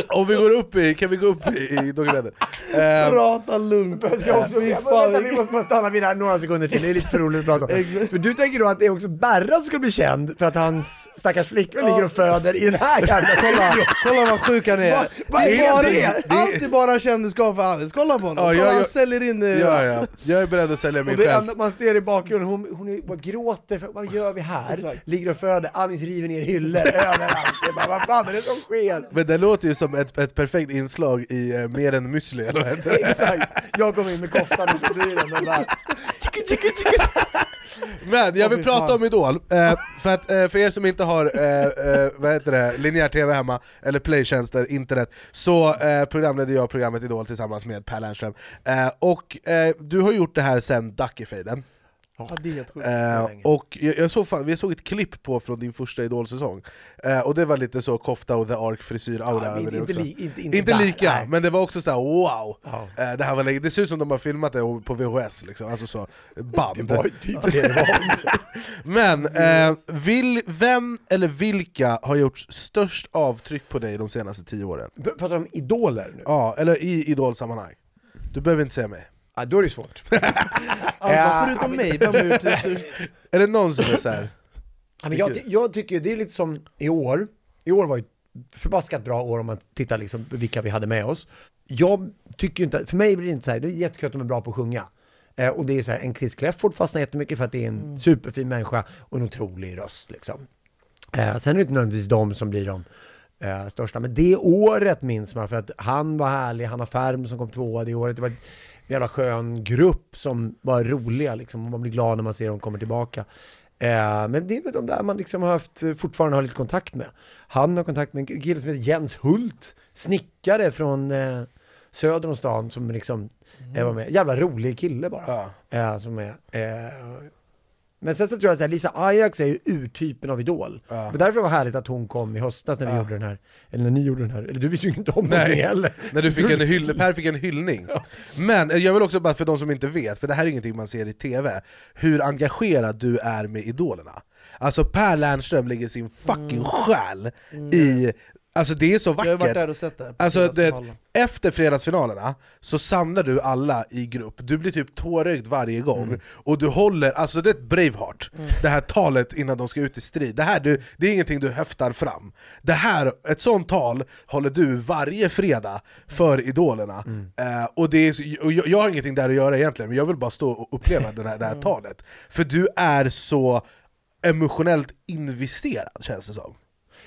om vi går upp i, kan vi gå upp i, i dokumentet? Eh, Prata lugnt! Jag ska också, fan, vänta, vi måste bara stanna vid det här några sekunder till, det är lite för roligt att prata om. För du tänker då att det är också Berra som ska bli känd för att hans stackars flickvän ligger och föder i den här jävla Kolla, kolla vad sjuk han är! Vad- vad det är är det? bara, Allt är bara kändisskap för Alice, kolla på honom! Ja, kolla, jag- han säljer in... eh, ja, ja. Jag är beredd att sälja det själv. enda man ser i bakgrunden, hon, hon är, bara gråter, för, vad gör vi här? Exakt. Ligger och föder, Alice river ner hyllor överallt. Det bara, vad fan är det som sker? Men det låter ju som ett, ett perfekt inslag i eh, Mer än müsli, eller vad heter det? Exakt, jag kommer in med koftan och frisyren och bara... Men jag vill prata om Idol, eh, för, att, eh, för er som inte har eh, eh, vad heter det, linjär tv hemma, eller playtjänster, internet, så eh, programledde jag programmet Idol tillsammans med Per Lernström. Eh, och du har gjort det här sen Dackefejden. Ja, det är helt sjukt. Eh, och jag, jag såg fan, vi såg ett klipp på från din första Idol-säsong, eh, och det var lite så kofta och the ark frisyr aura Ja, över inte, det inte, också. li, inte, inte, Inte där, lika, nej. men det var också så här: wow! Ja. Eh, det, här var länge. det ser ut som de har filmat det på VHS, liksom. alltså så, band. Det var typ det det var. Men, eh, vill, vem eller vilka har gjort störst avtryck på dig de senaste tio åren? Pratar du om idoler nu? Ja, eller i idolsammanhang. Du behöver inte säga mig. Ja, då är det svårt. Alva, förutom mig, vem har gjort det? Är det någon som är såhär... Ja, men jag, ty- jag tycker det är lite som i år, i år var ju ett förbaskat bra år om man tittar liksom vilka vi hade med oss. Jag tycker inte, för mig blir det inte så här, det är jättekul att de är bra på att sjunga. Eh, och det är så här, en Chris Clefford fastnar jättemycket för att det är en superfin människa och en otrolig röst liksom. Eh, sen är det inte nödvändigtvis de som blir de eh, största, men det året minns man för att han var härlig, Hanna Färm som kom tvåa det året, det var jävla skön grupp som var roliga liksom, och man blir glad när man ser dem komma tillbaka. Eh, men det är väl de där man liksom har haft, fortfarande har lite kontakt med. Han har kontakt med en kille som heter Jens Hult, snickare från eh, söder om stan som liksom eh, var med. Jävla rolig kille bara. Ja. Eh, som är, eh, men sen så tror jag så här, Lisa Ajax är ju urtypen av idol. Ja. Men därför var det härligt att hon kom i höstas när vi Ja. gjorde den här, eller när ni gjorde den här, eller du visste ju inte om Nej, någonting heller. När du fick en hyll, Per fick en hyllning. Men eh, jag vill också bara för de som inte vet, för det här är ingenting man ser i TV, hur engagerad du är med idolerna. Alltså Per Lernström lägger sin fucking själ i... Alltså det är så Jag har varit vackert. där och sett det. Alltså det, efter fredagsfinalerna så samlar du alla i grupp, du blir typ tårögd varje gång, Mm. och du håller, alltså det är ett Braveheart, det här talet innan de ska ut i strid, det här du, det är ingenting du höftar fram. Det här, ett sånt tal håller du varje fredag för idolerna, Mm. eh, och, det är, och jag, jag har ingenting där att göra egentligen, men jag vill bara stå och uppleva den här, det här Mm. talet. För du är så emotionellt investerad känns det som.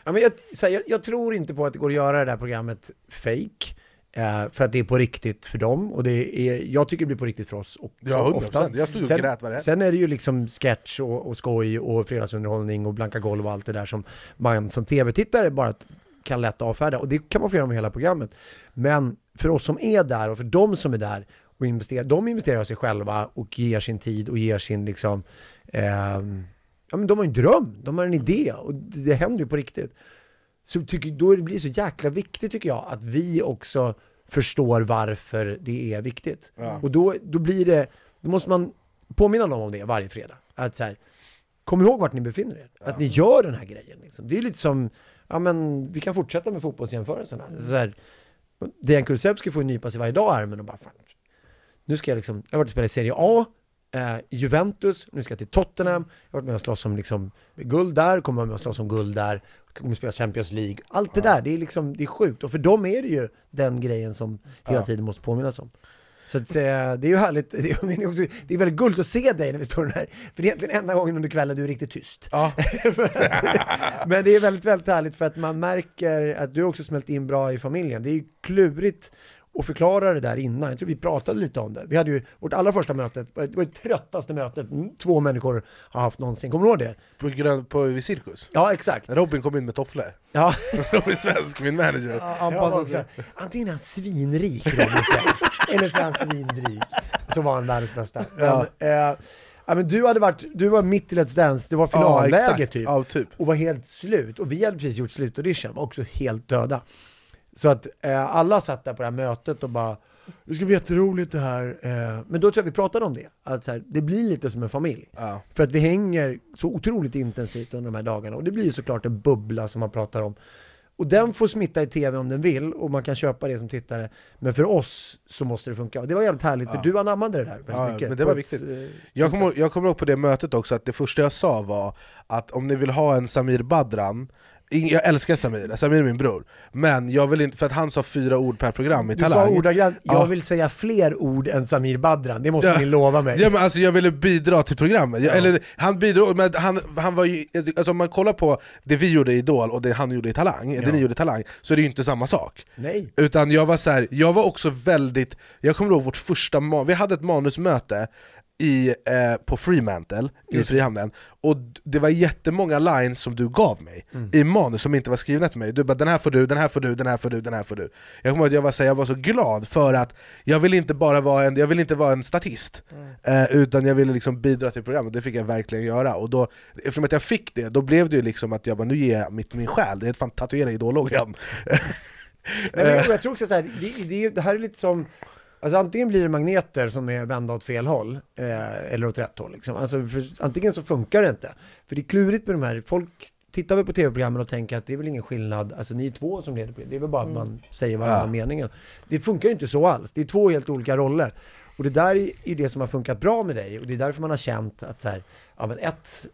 Ja, men jag, här, jag, jag tror inte på att det går att göra det där programmet fake. Eh, för att det är på riktigt för dem och det är, jag tycker det blir på riktigt för oss också, Ja, 100%. oftast. Jag stod och sen, grät varje sen är det ju liksom sketch och, och skoj och fredagsunderhållning och blanka golv och allt det där som man som tv-tittare bara kan lätt avfärda och det kan man få göra med hela programmet. Men för oss som är där och för de som är där och investerar, de investerar sig själva och ger sin tid och ger sin liksom ehm, Ja men de har en dröm, de har en idé och det, det händer ju på riktigt. Så tycker, då blir det så jäkla viktigt tycker jag att vi också förstår varför det är viktigt. Ja. Och då, då blir det, då måste man påminna dem om det varje fredag. Att så här, kom ihåg vart ni befinner er. Att ni gör den här grejen. Liksom. Det är lite som, ja men vi kan fortsätta med fotbollsjämförelserna. Så här, Dejan Kulusevski får ju nypa sig varje dag i armen och bara fan, nu ska jag liksom, jag har varit och spelat i Serie A, eh, Juventus, nu ska jag till Tottenham, jag har varit med och slåss om liksom, guld där, kommer vara med och slåss om guld där, kommer spela Champions League. Allt det där, det är liksom, det är sjukt. Och för dem är det ju den grejen som hela tiden måste påminnas om. Så att, eh, det är ju härligt, det är, också, det är väldigt gulligt att se dig när vi står här. För det är egentligen enda gången under kvällen du är riktigt tyst. Ja. Att, men det är väldigt, väldigt härligt för att man märker att du också smält in bra i familjen. Det är ju klurigt att förklara det där innan. Jag tror vi pratade lite om det. Vi hade ju vårt allra första möte, det var det tröttaste mötet två människor har haft någonsin. Kommer du ihåg det? På, grön, på vid Cirkus? Ja, exakt. Robin kom in med tofflor. Ja. Robin Svensk, min manager. Ja, var också, antingen är han svinrik, Robin Svensk, eller så är han svinrik. Så var han världens bästa. Men, Ja. eh, ja, men du hade varit, du var mitt i Let's Dance, det var Ja, finalläge exakt. typ. Ja, typ. Och var helt slut. Och vi hade precis gjort slutaudition, var också helt döda. Så att eh, alla satt där på det här mötet och bara det ska bli jätteroligt det här. Eh, men då tror jag vi pratade om det. Att så här, det blir lite som en familj. Ja. För att vi hänger så otroligt intensivt under de här dagarna. Och det blir ju såklart en bubbla som man pratar om. Och den får smitta i tv om den vill och man kan köpa det som tittare. Men för oss så måste det funka. Och det var jävligt härligt för Ja. du anammade det där väldigt Ja, mycket. men det var ett, viktigt. eh, Jag kommer, jag kommer ihåg på det mötet också att det första jag sa var att om ni vill ha en Samir Badran jag älskar Samir, Samir är min bror, men jag vill inte, för att han sa fyra ord per program i Du Talang sa ordagrant, jag Ja. vill säga fler ord än Samir Badran, det måste Ja. ni lova mig. Ja, men alltså jag ville bidra till programmet, jag, Ja. eller han bidrog, men han, han var ju, alltså om man kollar på det vi gjorde i Idol och det han gjorde i Talang, det ni gjorde i Talang, så är det ju inte samma sak Nej. Utan jag var så här, jag var också väldigt, jag kommer ihåg vårt första, vi hade ett manusmöte i, eh, på Fremantle, i. Frihamnen, och det var jättemånga lines som du gav mig Mm. i manus som inte var skrivna till mig. Du bara 'den här får du, den här får du, den här får du, den här får du' Jag kommer ihåg att jag var, så jag var så glad för att jag vill inte bara vara en, jag vill inte vara en statist, eh, utan jag ville liksom bidra till programmet, det fick jag verkligen göra. Och då, eftersom att jag fick det, då blev det ju liksom att jag bara 'nu ger jag mitt, min själ' Det är ett fan tatuera idol-loggan. Nej, men jag tror också så här, det, det, det här är lite som, alltså antingen blir det magneter som är vända åt fel håll, eh, eller åt rätt håll liksom. Alltså, för, antingen så funkar det inte. För det är klurigt med de här, folk tittar väl på tv-programmen och tänker att det är väl ingen skillnad, alltså ni är två som leder på det, det är väl bara att man säger varannan Ja. meningen. Det funkar ju inte så alls, det är två helt olika roller. Och det där är är det som har funkat bra med dig och det är därför man har känt att så här, ja men ett,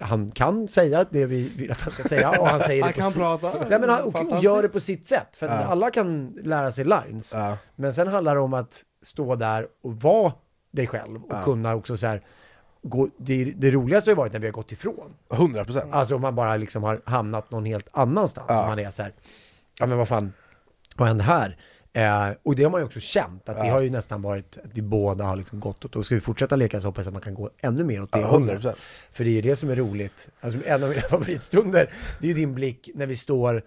han kan säga det vi vill att han ska säga och han säger Han det på kan si- prata. Nej, men han, och, och gör det på sitt sätt. För att Ja. alla kan lära sig lines. Ja. Men sen handlar det om att stå där och vara dig själv och Ja. kunna också så här, gå, det, det roligaste har ju varit när vi har gått ifrån. 100% Alltså om man bara liksom har hamnat någon helt annanstans. Ja. Man är så här, ja men vad fan, vad hände här? Eh, och det har man ju också känt, att det Ja. har ju nästan varit att vi båda har liksom gått åt, och ska vi fortsätta leka så hoppas jag att man kan gå ännu mer åt det Ja, hållet. 100%. För det är ju det som är roligt. Alltså en av mina favoritstunder, det är ju din blick när vi står, eh,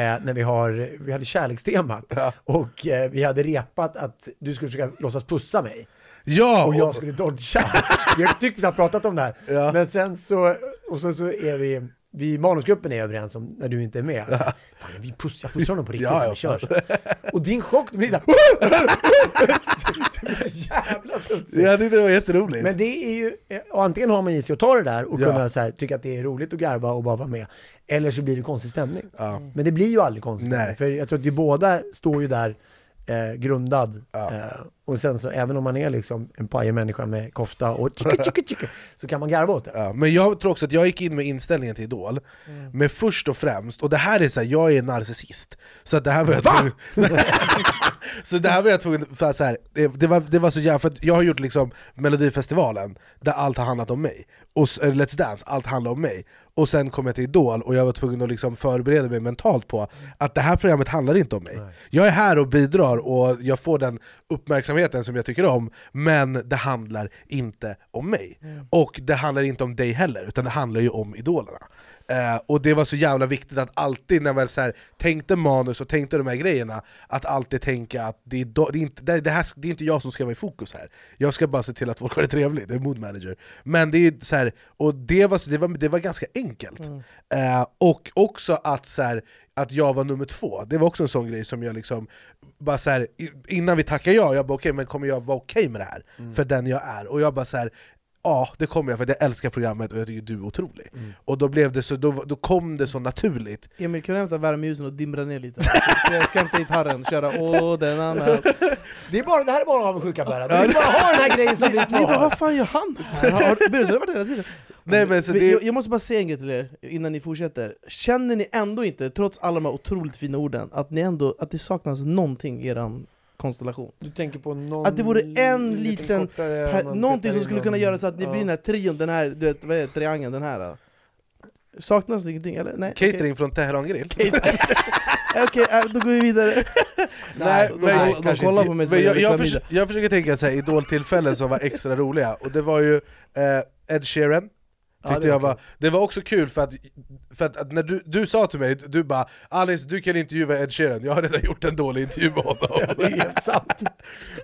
när vi har, vi hade kärlekstemat. Och eh, vi hade repat att du skulle försöka låtsas pussa mig. Ja! Och jag skulle dodga. Jag tyckte vi har pratat om det här. Ja. Men sen så, och sen så är vi, vi i manusgruppen är överens om, när du inte är med, att, fan vi puss, jag pussar honom på riktigt Ja, när ja, vi kör. fan. Och din chock, du blir såhär, du blir så jävla studsig. Jag tyckte det var jätteroligt. Men det är ju, och antingen har man i sig att ta det där och Ja. kunna så här, tycka att det är roligt att garva och bara vara med. Eller så blir det konstig stämning. Ja. Men det blir ju aldrig konstig stämning. För jag tror att vi båda står ju där eh, grundad. Eh, och sen så även om man är liksom en pajig människa med kofta och tjicka, tjicka, tjicka, så kan man garva åt det. Ja, men jag tror också att jag gick in med inställningen till Idol, Mm. men först och främst, och det här är så här, jag är narcissist, så att det här var jag tvungen, Så det här var jag tvungen, för så här, det, det, var, det var så jävla, för jag har gjort liksom Melodifestivalen, där allt har handlat om mig, och Let's Dance, allt handlar om mig Och sen kom jag till Idol, och jag var tvungen att liksom förbereda mig mentalt på att det här programmet handlar inte om mig Jag är här och bidrar, och jag får den uppmärksamheten som jag tycker om, men det handlar inte om mig Och det handlar inte om dig heller, utan det handlar ju om idolerna Eh, och det var så jävla viktigt att alltid när man så här, tänkte manus och tänkte de här grejerna, att alltid tänka att det är, do, det, är inte, det, det, här, det är inte jag som ska vara i fokus här. Jag ska bara se till att folk har det trevligt, det är mood manager. Men det är så här, och det var, det var, det var ganska enkelt. Eh, och också att, så här, att jag var nummer två, det var också en sån grej som jag liksom, bara så här, innan vi tackade ja, jag bara okej, men kommer jag vara okej med det här? För den jag är. Och jag bara så här, ja det kommer jag för att jag älskar programmet och jag tycker du är otrolig. Mm. Och då, blev det så, då, då kom det så naturligt. Emil, kan du hämta värmeljusen och dimra ner lite? Så jag ska hämta hit harren och köra åh den andra Det, är bara, det här är bara avundsjuka Berra, du vill bara ha den här grejen som vi bara, tar! vad fan gör han här? Har- har- har det varit hela tiden? Nej, men så Men det- jag, jag måste bara säga en grej till er innan ni fortsätter. Känner ni ändå inte, trots alla de här otroligt fina orden, att, ni ändå, att det saknas någonting i er konstellation? Du tänker på någon Att det vore en liten, per, någonting som skulle kunna göra så att ni Ja. blir den här trion, den här, du vet, vad är det, triangeln, den här? då? Saknas det ingenting eller? Nej. Catering från Teheran Grill? Okej, äh, då går vi vidare. Nej, de, men, de, de kollar på mig som jag, jag, jag, jag, förs jag försöker tänka så här idoltillfällen som var extra roliga, och det var ju eh, Ed Sheeran Ja, det var jag var, det var också kul för att, för att, att när du, du sa till mig, du bara 'Alice du kan intervjua Ed Sheeran, jag har redan gjort en dålig intervju med honom' Det är helt sant!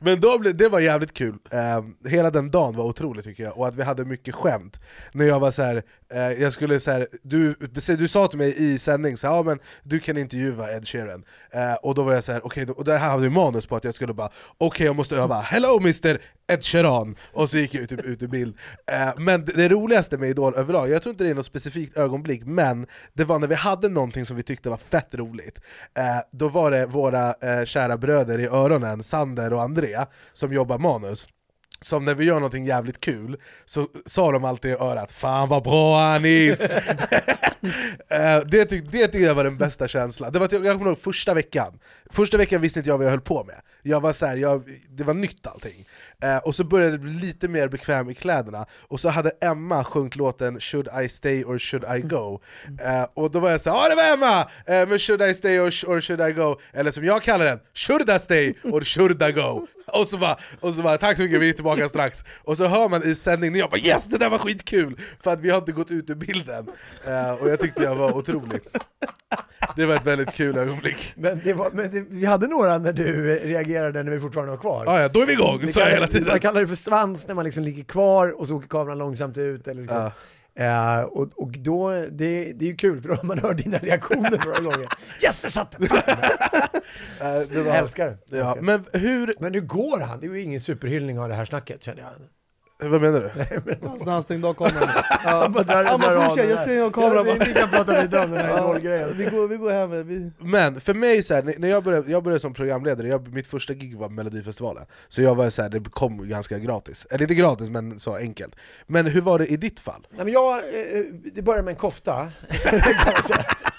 Men då blev, det var jävligt kul, Ehm, hela den dagen var otrolig tycker jag, och att vi hade mycket skämt. När jag var så här, eh, jag skulle så här, du, du sa till mig i sändning så här, ja men du kan intervjua Ed Sheeran. Eh, Och då var jag så här, okej, då- och det här hade vi manus på att jag skulle bara Okej jag måste öva, 'Hello Mr Ed Sheeran' Och så gick jag typ ut ur bild. Eh, Men det, det roligaste med Idol överlag, jag tror inte det är något specifikt ögonblick Men det var när vi hade någonting som vi tyckte var fett roligt eh, Då var det våra eh, kära bröder i öronen, Sander och Andrea, som jobbar manus. Som när vi gör någonting jävligt kul, så sa de alltid i örat 'Fan vad bra Anis!' Eh, det, tyck, det tyckte jag var den bästa känslan, det var, jag kommer ihåg första veckan. Första veckan visste inte jag vad jag höll på med jag var så här, jag, Det var nytt allting. Eh, Och så började jag bli lite mer bekväm i kläderna. Och så hade Emma sjungit låten 'Should I stay or should I go' eh, Och då var jag såhär 'Ja det var Emma! Eh, men 'Should I stay or, or should I go' Eller som jag kallar den 'Should I stay or should I go' Och så bara, och så bara 'Tack så mycket, vi är tillbaka strax' Och så hör man i sändningen, jag bara 'Yes! Det där var skitkul!' För att vi har inte gått ut ur bilden eh, Och jag tyckte jag var otrolig Det var ett väldigt kul ögonblick Men, det var, men det, vi hade några när du reagerade när vi fortfarande var kvar. Ja, ja, då är vi igång, Det kallar- hela tiden. Man kallar det för svans när man liksom ligger kvar och så åker kameran långsamt ut. Eller liksom. Eh, och, och då, det, det är ju kul för då har man hör dina reaktioner några gånger. Yes, där satt den! Jag älskar det. Ja, men hur... Men hur går han? Det är ju ingen superhyllning av det här snacket känner jag. Vad menar du? Så han stängde av kameran. Han bara drar- Han drar bara av jag stänger av kameran. Ja, vi- kan prata vidare om den här idolgrejen. Vi går, vi går hem. Vi... Men för mig, så här, när- jag började, jag började som programledare, jag, mitt första gig var Melodifestivalen Så jag var så här, det kom ganska gratis, eller inte gratis men så enkelt Men hur var det i ditt fall? Nej, men jag, eh, det börjar med en kofta.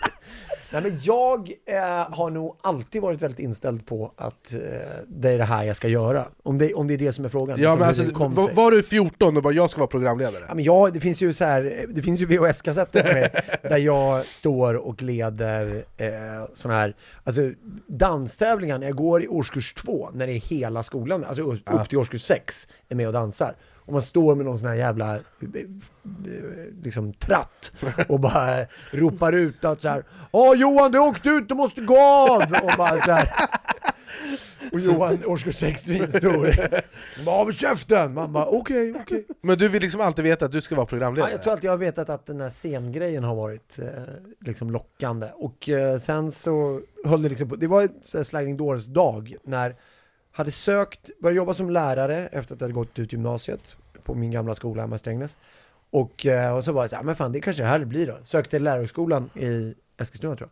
Nej, men jag eh, har nog alltid varit väldigt inställd på att eh, det är det här jag ska göra. Om det, om det är det som är frågan. Ja, liksom, men alltså, var, var du 14 och bara 'jag ska vara programledare'? Ja, men jag, det finns ju så här, det finns ju VHS-kassetter på mig där jag står och leder eh, sån här, alltså danstävlingar när jag går i årskurs två, när det är hela skolan, alltså upp Ja. till årskurs sex, är med och dansar. Och man står med någon sån här jävla eh, liksom tratt och bara ropar ut att så här Åh Johan du åkte ut, du måste gå av! Och bara så här. Och Johan, årskurs sex, stor. Bara av käften! Man bara okej, okej. Men du vill liksom alltid veta att du ska vara programledare? Ja, jag tror alltid jag har vetat att den här scengrejen har varit eh, liksom lockande. Och eh, sen så höll det liksom på, det var ett sliding doors dag när hade sökt, började jobba som lärare efter att jag hade gått ut gymnasiet på min gamla skola hemma i Strängnäs. Och, eh, och så var jag så här, men fan det kanske det här det blir då. Sökte lärarhögskolan i Eskilstuna tror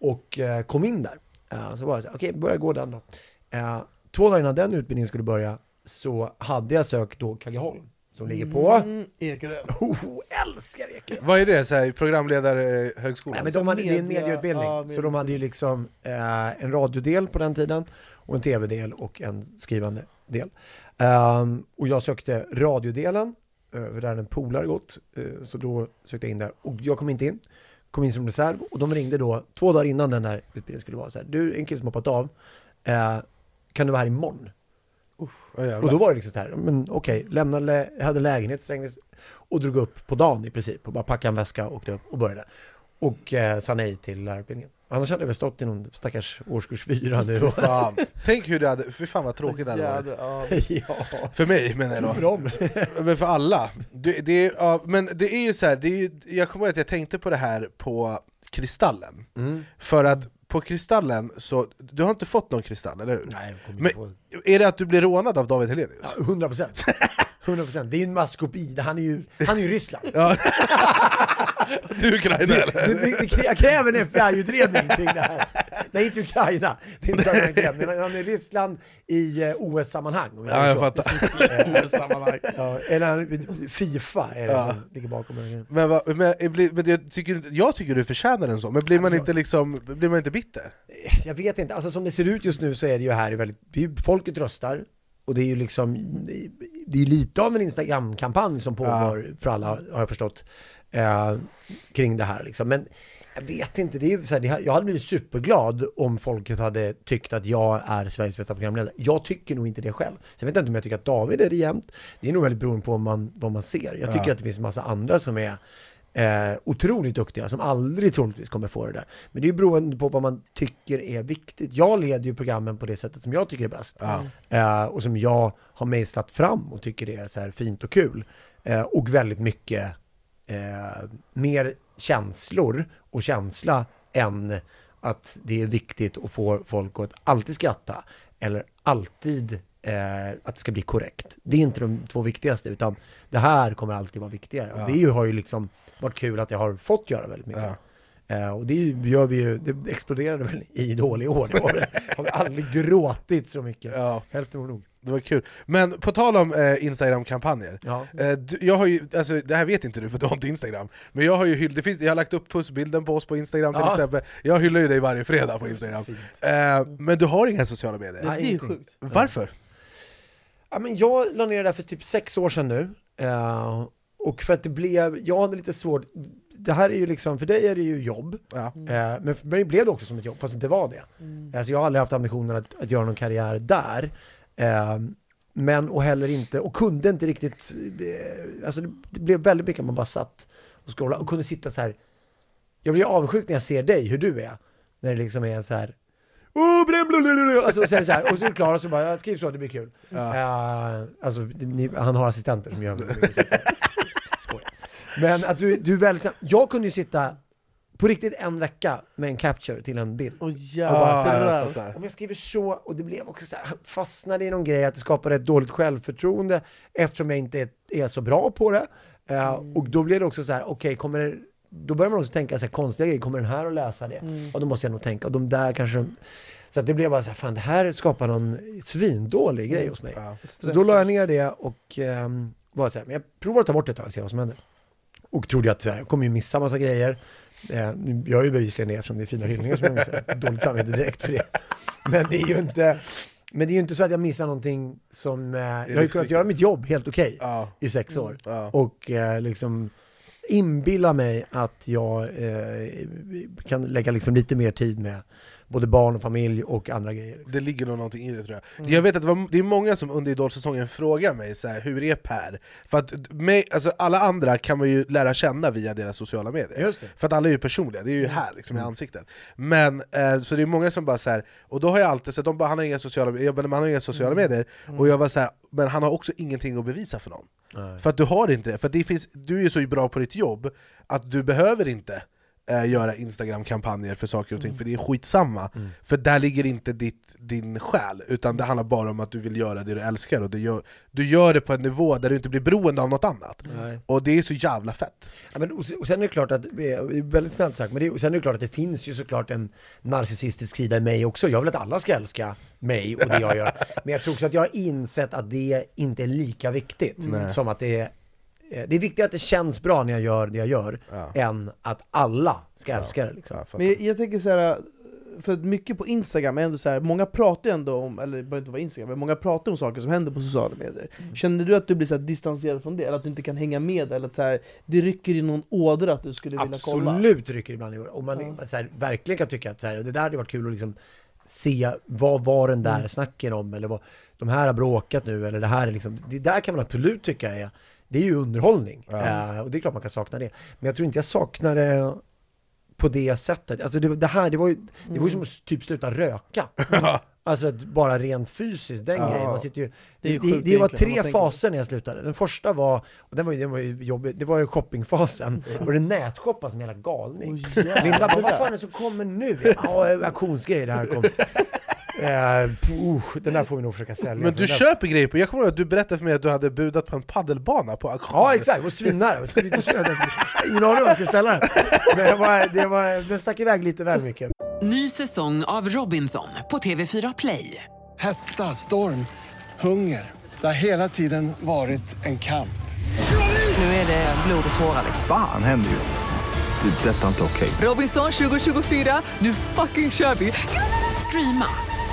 jag. Och eh, kom in där. Eh, så var jag så här, okej, börja gå den då. Två dagar innan den utbildningen skulle börja så hade jag sökt då Kaggeholm som ligger på Mm, Ekerö. Oh, älskar Ekerö! Vad är det? Så här, programledarhögskolan? Nej, men de hade, det är en Media- medieutbildning, ja, så de hade ju liksom eh, en radiodel på den tiden, och en tv-del och en skrivande del. Ehm, och jag sökte radiodelen, eh, för där en polare gått, eh, så då sökte jag in där. Och jag kom inte in, kom in som reserv, och de ringde då två dagar innan den här utbildningen skulle vara så här, du, en kille som hoppat av, eh, kan du vara här imorgon? Oh, jävlar. Och då var det liksom så här, men okej, lämnade, lä- jag hade lägenhet, Strängnäs, och drog upp på dagen i princip, och bara packade en väska, åkte upp och började. Och eh, sa nej till lärarutbildningen. Annars hade jag väl stått i någon stackars årskurs fyra nu. Och, Fan. Tänk hur det hade, fy fan vad tråkigt det hade varit ja. För mig menar jag då För dem. Men för alla, det, det, ja, men det är ju så här, det är ju, jag kommer ihåg att jag tänkte på det här på Kristallen Mm. För att på Kristallen, så, du har inte fått någon Kristall, eller hur? Nej, jag kommer Men inte få... är det att du blir rånad av David Hellenius? Ja, 100 procent. 100%. Det är ju en maskopi, han är ju, han är ju Ryssland. Ja. Är Ukraina Det, eller? det, det, det, jag kräver en FBI-utredning kring det här. Nej, inte Ukraina. Det är inte han kräver, men han är Ryssland i eh, OS-sammanhang. Ja, jag så. fattar. OS-sammanhang. Ja, eller Fifa är det Ja. som ligger bakom grejen. Men, men, men jag, tycker, jag tycker du förtjänar en sån, men blir man inte liksom, blir man inte bitter? Jag vet inte, alltså som det ser ut just nu så är det ju här väldigt, det folket röstar och det är ju liksom, det är- det lite av en Instagram-kampanj som pågår för alla, har jag förstått, eh, kring det här liksom. Men jag vet inte, det är så här, jag hade blivit superglad om folket hade tyckt att jag är Sveriges bästa programledare. Jag tycker nog inte det själv. Sen vet jag inte om jag tycker att David är det jämt. Det är nog väldigt beroende på vad man, vad man ser. Jag tycker Ja. att det finns massa andra som är eh, otroligt duktiga som aldrig troligtvis kommer få det där. Men det är beroende på vad man tycker är viktigt. Jag leder ju programmen på det sättet som jag tycker är bäst. Ja. Eh, och som jag har mejslat fram och tycker det är så fint och kul. Eh, och väldigt mycket eh, mer känslor och känsla än att det är viktigt att få folk att alltid skratta eller alltid eh, att det ska bli korrekt. Det är inte de två viktigaste utan det här kommer alltid vara viktigare. Ja. det har ju liksom varit kul att jag har fått göra väldigt mycket. Eh, och det gör vi ju, det exploderade väl i Idol i år. Det har vi aldrig gråtit så mycket. Ja. Hälften var nog. Det var kul. Men på tal om eh, Instagram-kampanjer, Ja. eh, du, jag har ju, alltså, det här vet inte du för du har inte Instagram, men jag har ju hyll, det finns, jag har lagt upp pussbilden på oss på Instagram till Ja. exempel, jag hyllar ju dig varje fredag på Instagram. Eh, men du har inga sociala medier? Nej, det är ju ingenting. sjukt. Varför? Ja, men jag la ner det där för typ sex år sedan nu. Eh, och för att det blev, jag hade lite svårt, det här är ju liksom, för dig är det ju jobb. Ja. Eh, men för mig blev det också som ett jobb, fast det inte var det. Alltså jag har aldrig haft ambitionen att, att göra någon karriär där. Eh, men och heller inte, och kunde inte riktigt, eh, alltså det, blev väldigt mycket att man bara satt och scrollade och kunde sitta så här. Jag blir avundsjuk när jag ser dig, hur du är. När det liksom är så här. Oh. Alltså, och, sen så här, och så är det Klara som bara, jag skriver så att det blir kul. Eh, alltså, ni, han har assistenter som gör. Skojar. Men att du, du är väldigt, jag kunde ju sitta på riktigt en vecka med en capture till en bild. Och bara så här, där? om jag skriver så, och det blev också så här, fastnade i någon grej att det skapade ett dåligt självförtroende eftersom jag inte är, är så bra på det. Eh, Och då blev det också så här, okej, kommer det, då börjar man också tänka så här konstiga grejer, kommer den här att läsa det? Och då måste jag nog tänka, och de där kanske så att det blev bara så här, fan det här skapar någon svindålig grej hos mig. Så då la jag ner det och ehm, var så här, men jag provar att ta bort det ett tag och se vad som händer. Och trodde att jag kommer ju missa massa grejer. Eh, nu gör ju bevisligen det eftersom det är fina hyllningar som jag missar. Dåligt samvete direkt för det. Men det är ju inte, men det är ju inte så att jag missar någonting som, eh, jag har ju kunnat göra mitt jobb helt okej Ja. i sex år. Ja. Och eh, liksom inbilla mig att jag kan lägga liksom lite mer tid med både barn och familj och andra grejer. Liksom. Det ligger nog någonting i det tror jag. Mm. Jag vet att det, var, det är många som under Idol-säsongen frågar mig så här, hur är Per? För att mig, alltså, alla andra kan man ju lära känna via deras sociala medier. För att alla är ju personliga, det är ju Mm. här liksom, i ansiktet. Men, eh, så det är många som bara så här, och då har jag alltid sett, de bara, han har inga sociala, jag bara, men han har inga sociala Mm. medier, och jag var så här, men han har också ingenting att bevisa för någon. Nej. För att du har inte det, för det finns, du är ju så bra på ditt jobb att du behöver inte eh, göra Instagram-kampanjer för saker och ting, för det är skitsamma. Mm. För där ligger inte ditt, din själ, utan det handlar bara om att du vill göra det du älskar, och gör, du gör det på en nivå där du inte blir beroende av något annat. Nej. Och det är så jävla fett. Ja, men, och, se- och sen är det klart att, eh, det är väldigt snällt sagt, men det, sen är det klart att det finns ju såklart en narcissistisk sida i mig också. Jag vill att alla ska älska mig och det jag gör. Men jag tror också att jag har insett att det inte är lika viktigt som att det det är viktigt att det känns bra när jag gör det jag gör, än att alla ska älska det. Liksom. Men jag, jag tänker så här. För att mycket på Instagram är ändå så här, många pratar ju ändå om, eller det behöver inte vara Instagram, men många pratar om saker som händer på sociala medier. Känner du att du blir så här distanserad från det? Eller att du inte kan hänga med? Eller att så här, det rycker i någon ådra att du skulle vilja kolla? Absolut rycker ibland i. Och man så här, verkligen kan tycka att så här, det där hade varit kul att liksom se vad var den där Mm. snacken om eller vad de här har bråkat nu eller det här är liksom, det där kan man absolut tycka är, det är ju underhållning. Eh, och det är klart man kan sakna det. Men jag tror inte jag saknar det på det sättet. Alltså det, det här, det var ju, det var ju som att typ sluta röka. Alltså bara rent fysiskt, den Ja. grejen. Man sitter ju, Det ju det, det var tre faser när jag slutade. Den första var, och den var ju, den var ju jobbig, det var ju shoppingfasen. Och det nätshoppa som en jävla galning. jävlar. Linda bara, vad fan är det som kommer nu? Ja, auktionsgrejer det här kommer. Eh, uh, den där får vi nog försöka sälja. Men du där- köper grejer på, jag kommer ihåg att du berättade för mig att du hade budat på en paddelbana på auktion Ja exakt, och snö. Ingen aning var jag ska ställa den. Men det var, det var, den stack iväg lite väl mycket. Ny säsong av Robinson på TV4 Play. Hetta, storm, hunger. Det har hela tiden varit en kamp. Nu är det blod och tårar. Fan händer just. Det. är Detta är inte okej. Robinson 2024, nu fucking kör vi! Streama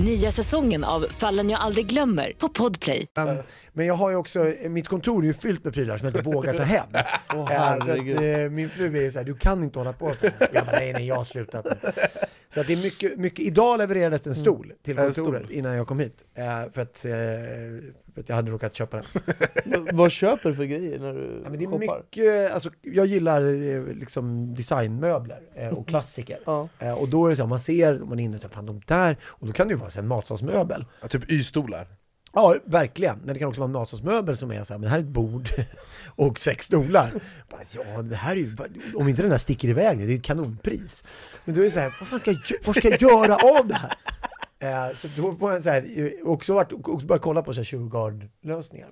Nya säsongen av Fallen jag aldrig glömmer på Podplay. Men, men jag har ju också, mitt kontor är ju fyllt med prylar som jag inte vågar ta hem. För herregud. att, eh, min fru är så här, du kan inte hålla på så här. Jag bara, nej nej jag har slutat nu. Så att det är mycket, mycket, idag levererades en stol till En kontoret stol. innan jag kom hit. Eh, för, att, eh, för att jag hade råkat köpa den. Vad köper du för grejer när du Ja, men det är mycket, alltså, jag gillar eh, liksom designmöbler eh, och klassiker. Ja. Eh, och då är det så, man ser, man är inne så fan de där, och då kan det ju vara så en matsalsmöbel. Ja, typ Y-stolar Ja, verkligen. Men det kan också vara en matsalsmöbel som är så här, men här är ett bord och sex stolar. Bara, ja, det här är ju, om inte den här sticker iväg, det är ett kanonpris. Men då är det så här, vad fan ska jag, vad ska jag göra av det här? Eh, så då får jag så här, eh, också varit, också börjat kolla på Shurgard-lösningar.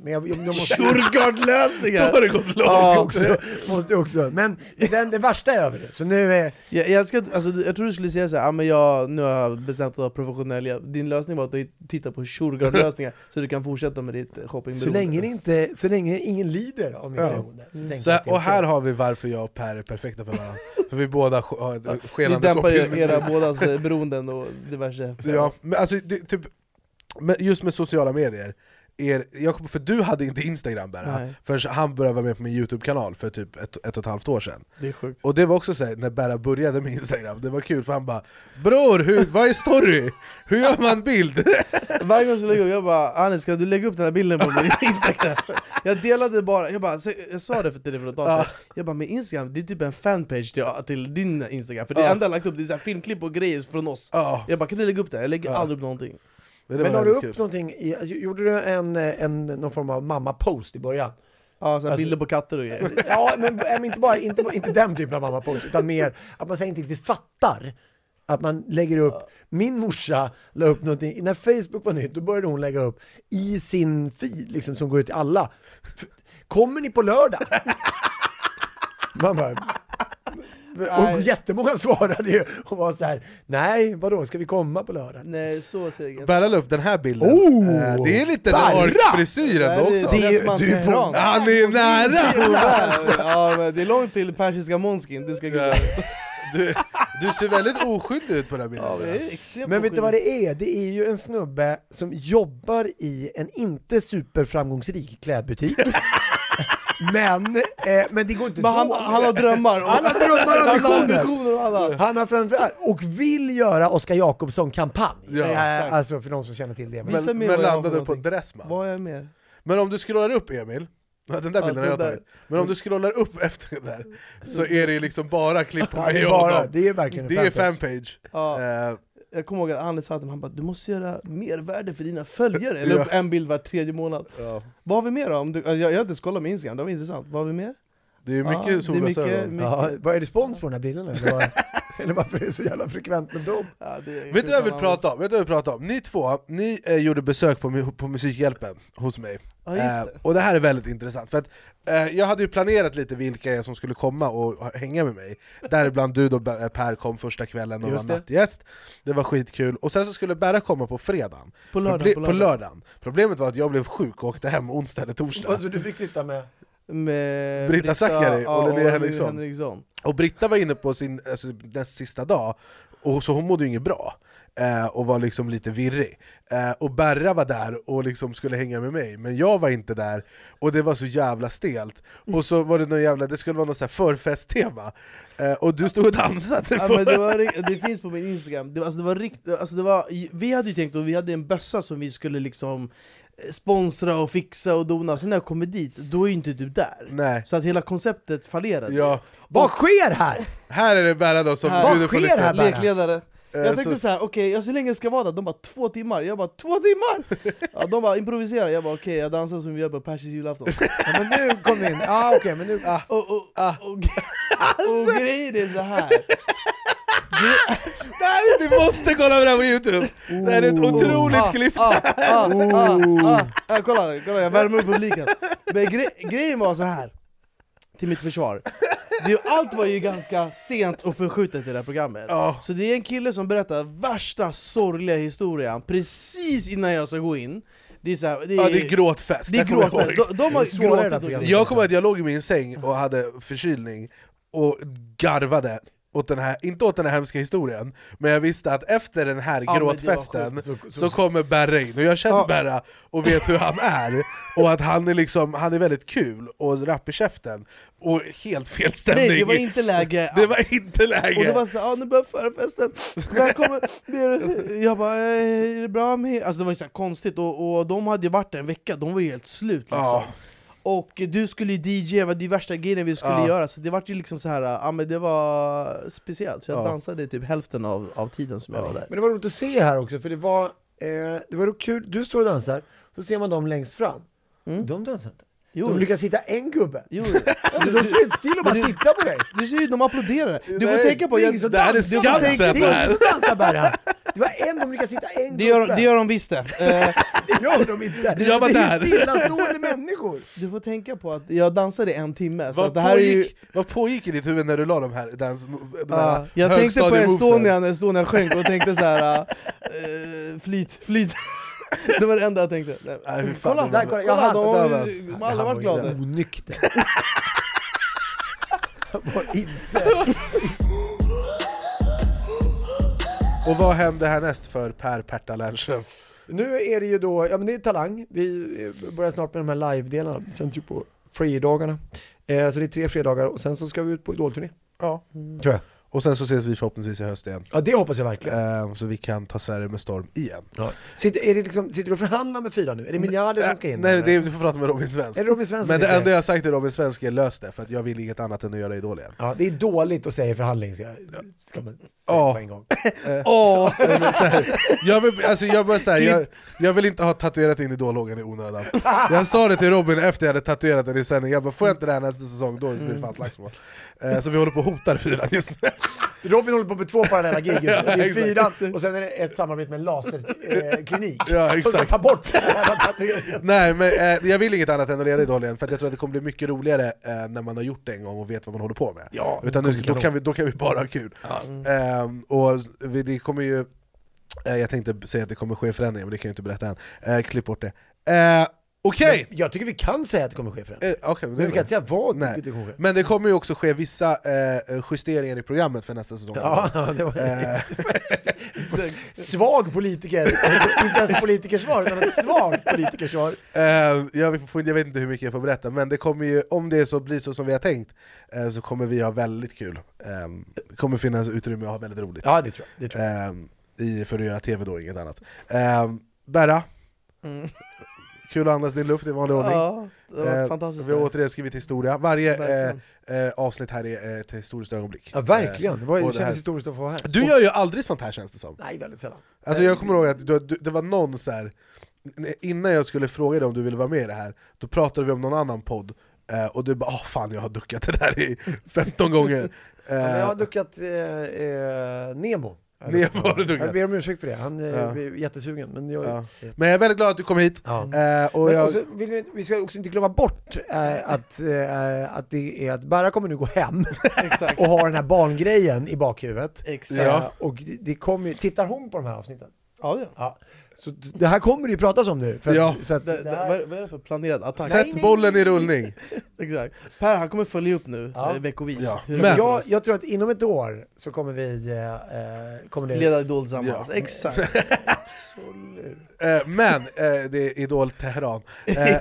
Shurgard-lösningar! Då har det gått långt! Ja, också, måste också. Men den, det värsta är över nu, så nu är... Jag, jag, ska, alltså, jag tror du skulle säga såhär, ah, men jag, nu har jag bestämt att vara professionell Jag- Din lösning var att du tittar på Shurgard-lösningar så du kan fortsätta med ditt eh, shoppingberoende Så länge, inte, så länge ingen lider av mitt Ja. beroende. Så tänker Så, och här har vi varför jag och Per är perfekta för varandra För vi båda har Ni skenande dämpar shopping- era, bådas beroenden och diverse Ja, men alltså det, typ, just med sociala medier er, jag, För du hade inte Instagram bara, Nej. förrän han började vara med på min Youtube-kanal för typ ett, ett och ett halvt år sedan Det är sjukt Och det var också såhär, när Berra började med Instagram, det var kul för han bara Bror, hur, vad är story? Hur gör man bild? Varje gång jag lägger upp, jag bara Anis kan du lägga upp den här bilden på min Instagram? Jag delade bara, jag, bara, jag sa det för till dig för ett tag sedan Jag bara, med Instagram, det är typ en fanpage till, till din Instagram För det enda jag lagt upp det är så här filmklipp och grejer från oss Ja. Jag bara, kan du lägga upp det? Jag lägger aldrig upp någonting Men, det Men la du upp kul. någonting, i, gjorde du en, en, någon form av mamma-post i början? Ja, så Alltså- bilder på katter och grejer Ja, men, men inte, bara, inte, inte den typen av mamma-post, utan mer att man här inte riktigt fattar. Att man lägger upp, min morsa la upp någonting, när Facebook var nytt, då började hon lägga upp i sin feed, liksom som går ut till alla. Kommer ni på lördag? Man bara, och Nej. jättemånga svarade ju och var så här: nej vadå, ska vi komma på lördag? Nej, så Berra la upp den här bilden, Oh! Eh, det är lite den frisyr ändå också det är du är på-. Han är nära! Ja, men det är långt till persiska Månskin, det ska gudarna Du, du ser väldigt oskyldig ut på den här bilden Ja, men Men vet du vad det är? Det är ju en snubbe som jobbar i en inte superframgångsrik klädbutik. men, eh, men det går inte Men han, han har drömmar och Han har drömmar och Han har ambitioner. ambitioner och alla Han har framförallt, och vill göra Oskar Jakobsson-kampanj. Ja, Eh, alltså för de som känner till det. Men, Men, men landade på. Dressman Vad är med? Men om du scrollar upp Emil, ja, den där Ja, bilden har jag den där. tagit Men om du scrollar upp efter den där, så är det liksom bara klipp på ja, det, mig är bara, honom det är verkligen en Det är fanpage. fanpage Ja. Eh, Jag kommer ihåg att Anis sa till mig, han bara du måste göra mervärde för dina följare, eller upp en bild var tredje månad ja. Vad har vi mer då? Om du, jag, jag har inte ens kollat med Instagram, det var intressant, vad har vi mer? Det är mycket Ja, solglasögon mycket- Ja, vad är det spons på den här bilden eller? vad- eller varför är det så jävla frekvent med dem? Ja, Vet du vad jag vill prata om? Vet du vad jag vill prata om? Ni två, ni eh, gjorde besök på, på Musikhjälpen hos mig Ja, just Eh, det. Och det här är väldigt intressant, för att eh, jag hade ju planerat lite vilka som skulle komma och hänga med mig Däribland du då Be- Per kom första kvällen och Just var det. nattgäst Det var skitkul, och sen så skulle Berra komma på fredagen På lördagen, Proble- på lördagen Problemet var att jag blev sjuk och åkte hem onsdag eller torsdag Alltså du fick sitta med... Med Britta Zackari och Linnea Henriksson. Henriksson. Och Britta var inne på sin alltså, näst sista dag, och så hon mådde ju inget bra eh, och var liksom lite virrig. Eh, och Berra var där och liksom skulle hänga med mig, men jag var inte där, och det var så jävla stelt. Och så var det någon jävla, det skulle vara något här förfesttema, eh, och du stod och dansade Ja, men det, var, det finns på min instagram, det, alltså det var rikt, alltså det var, vi hade ju tänkt att vi hade en bössa som vi skulle liksom eh, sponsra och fixa och dona, sen när jag kommer dit, då är ju inte du där. Nej. Så att hela konceptet fallerade. Ja. Vad sker här? Här är det Berra då som Här. bjuder på lite... Lekledare. Eh, Jag tänkte så- här, okej, okay, hur länge ska jag vara där? De bara två timmar, jag bara två timmar! Ja, de bara improvisera, jag bara okej, jag dansar som vi gör på persisk julafton. Ja, men nu kom in, ja okej men nu... Och, och, och, och, och grejen är så här. Nej, ni måste kolla på det här på youtube! Det här är ett otroligt Ah, klipp! ah, ah, ah, ah. Ja, kolla, kolla, jag värmer upp publiken. Men gre grejen var så här till mitt försvar. Det, allt var ju ganska sent och förskjutet i det här programmet. Så det är en kille som berättar värsta sorgliga historien precis innan jag ska gå in. Det är, så här, det är, Ja, det är gråtfest. Det är jag kommer gråtfest. De, de har gråtit Jag kommer ihåg att jag låg i min säng och hade förkylning och garvade åt den här, inte åt den här hemska historien, men jag visste att efter den här Ja, gråtfesten så, Så- så- kommer Berra in, och jag känner Ja. Berra och vet hur han är, och att han är, liksom, han är väldigt kul och rapp i käften, och helt fel stämning. Nej, det var inte läge Det var inte läge! Och det var så ah, nu börjar förfesten, där kommer, jag bara eh, är det bra med Alltså det var så konstigt, och, och de hade ju varit där en vecka, de var ju helt slut liksom Ja. Och du skulle ju DJ, det var de värsta grejerna vi skulle Ja. göra, så det var ju liksom så här, ja men det var speciellt, så jag Ja. dansade typ hälften av, av tiden som jag var där Men det var roligt att se här också, för det var, eh, det var kul, du står och dansar, så ser man dem längst fram. De dansar inte. Jo. De lyckas hitta en gubbe. Jo. De står helt still och bara tittar på dig. Du ser ju, de applåderar! Du får tänka på, det jag, Det här är Skansen, Det är ingen som dansar bara. Det var en, de lyckas hitta en det gör, gubbe. det gör de visst det! Eh, Det gör de inte. Jag var det är stillastående människor. Du får tänka på att jag dansade en timme, så Vad, det här är ju... pågick, vad pågick i ditt huvud när du la de här dans, de Ja, här jag tänkte på? Estonia när Estonia sjönk och tänkte så här. Uh, flyt, flyt. Det var det enda jag tänkte. Nej, fan, kolla, där, kolla, jag hade, de, har var- ju- alla varit glada. Onykter. var inte. Och vad hände härnäst för Per Perta Lernström? Nu är det ju då, ja men det är Talang, vi eh, börjar snart med de här live-delarna, sen typ på fredagarna. Eh, så det är tre fredagar och sen så ska vi ut på idolturné. Ja. Tror jag. Och sen så ses vi förhoppningsvis i höst igen. Ja det hoppas jag verkligen. Ehm, så vi kan ta Sverige med storm igen. Sitter, är det liksom, sitter du och förhandlar med fyra nu? Är det miljarder som ska in? Nej, det är, du får prata med Robin Svensk. Är det Robin Svensk Men det sitter? enda jag har sagt till Robin Svensk är lös det, för att jag vill inget annat än att göra Idol igen. Ja, det är dåligt att säga i förhandling, ska, ska man säga Ja. på en gång. Eh, Åh! men så här, jag, vill, alltså jag, bara, så här, jag, jag vill inte ha tatuerat in Idol-loggan i onödan. Jag sa det till Robin efter jag hade tatuerat den i sändning, jag bara får jag inte det här nästa säsong, då blir det fan slagsmål. Eh, så vi håller på och hotar fyran just nu. Robin håller på med två parallella gig just nu. Ja, Det är fyran och sen är det ett samarbete med en laserklinik. Ja, Som ska exakt. ta bort. Nej men eh, jag vill inget annat än att leda Idol igen, för att jag tror att det kommer bli mycket roligare eh, när man har gjort det en gång och vet vad man håller på med. Ja, Utan nu, då, kan vi, då kan vi bara ha kul. Ehm, och vi, det kommer ju, eh, jag tänkte säga att det kommer ske förändringar, men det kan jag inte berätta än. Eh, klipp bort det. Okej! Jag, jag tycker vi kan säga att det kommer ske förändringar. Eh, okej, Men vi kan inte säga vad Nej. det kommer ske. Men det kommer ju också ske vissa eh, justeringar i programmet för nästa säsong. Ja, det var Eh, svag politiker, inte ens politikersvar utan ett svagt politikersvar. Eh, jag, får, jag vet inte hur mycket jag får berätta, men det kommer ju, om det så blir så som vi har tänkt, eh, så kommer vi ha väldigt kul. Eh, det kommer finnas utrymme att ha väldigt roligt. Ja, det tror jag. Det tror Eh, i, för att göra tv då, inget annat. Eh, Berra, Mm. Kul att andas din luft i vanlig ordning. Ja, det var Eh, fantastiskt Vi har återigen skrivit historia. Varje eh, eh, avsnitt här är ett historiskt ögonblick. Ja, verkligen. Det var, Eh, det och det kändes historiskt att få vara här. Du gör ju aldrig sånt här känns det som. Nej, väldigt sällan. Alltså jag kommer ihåg att du, du, det var någon så här. innan jag skulle fråga dig om du ville vara med i det här, då pratade vi om någon annan podd, eh, och du bara fan jag har duckat det där i 15 gånger. Ja, men jag har Eh, duckat eh, Jag ber om ursäkt för det, han eh, Ja. är jättesugen. Men, jag, Ja. Men jag är väldigt glad att du kom hit. Ja. Eh, och jag, också, vill vi, vi ska också inte glömma bort eh, att, eh, att det är att Berra kommer nu gå hem och ha den här barngrejen i bakhuvudet. Exakt. Eh, och det, det kommer, tittar hon på de här avsnitten? Ja, det gör Ja. Så det här kommer det ju pratas om nu. För att, Ja. så att Det, det, vad, vad är det för planerad attack? Sätt bollen i rullning. Exakt. Per han kommer följa upp nu Ja. eh, veckovis. Ja. För jag, jag tror att inom ett år så kommer vi... Eh, eh, kommer det... Leda Idol tillsammans, Ja. exakt. Absolut. Eh, men, eh, det är Idol Teheran. Eh,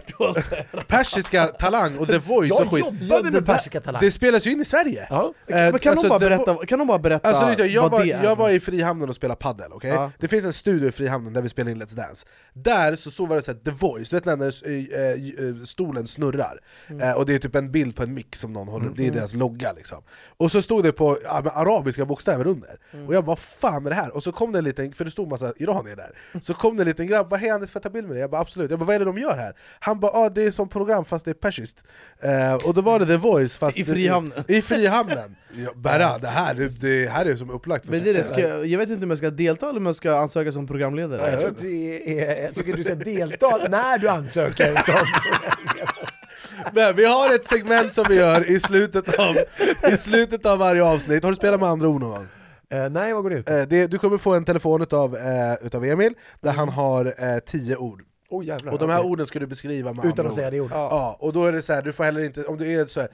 persiska Talang och The Voice Jag och skit. jobbade med persiska talang. Det spelas ju in i Sverige. Ja. Eh, Men kan, alltså, bara berätta, kan bara berätta Alltså, jag, vad var, det är? jag var i Frihamnen och spelade paddel, okej? Ja. Det finns en studio i Frihamnen där vi spelar in Let's Dance Där så stod det så här, The Voice, du vet när eh, eh, stolen snurrar Mm. eh, Och det är typ en bild på en mick som någon håller, det är deras logga liksom Och så stod det på ja, arabiska bokstäver under Mm. Och jag bara 'Vad fan är det här?' Och så kom det en liten, för det stod massa iranier där Så kom det en liten grabb, bara 'Hej Anders, får jag ta bild med dig?' Jag bara 'Absolut' Jag bara 'Vad är det de gör här?' Han bara 'Ah det är som program fast det är persiskt' eh, Och då var det The Voice fast I Frihamnen. I Frihamnen! Ja, Berra, det här, det, det här är som upplagt för Men det det, ska, jag- jag vet inte om jag ska delta eller om jag ska ansöka som programledare. Jag, tror att det är, jag tycker du ska delta när du ansöker. Som, Men vi har ett segment som vi gör i slutet av, i slutet av varje avsnitt, har du spelat med andra ord någon gång? eh, nej, vad går det ut på? Eh, det, du kommer få en telefon utav, eh, utav Emil, där han har eh, tio ord Oh, jävlar, Och de här okej. orden ska du beskriva med Utan att säga det ordet? Ja. och då är det så här, du får heller inte, om det är så här,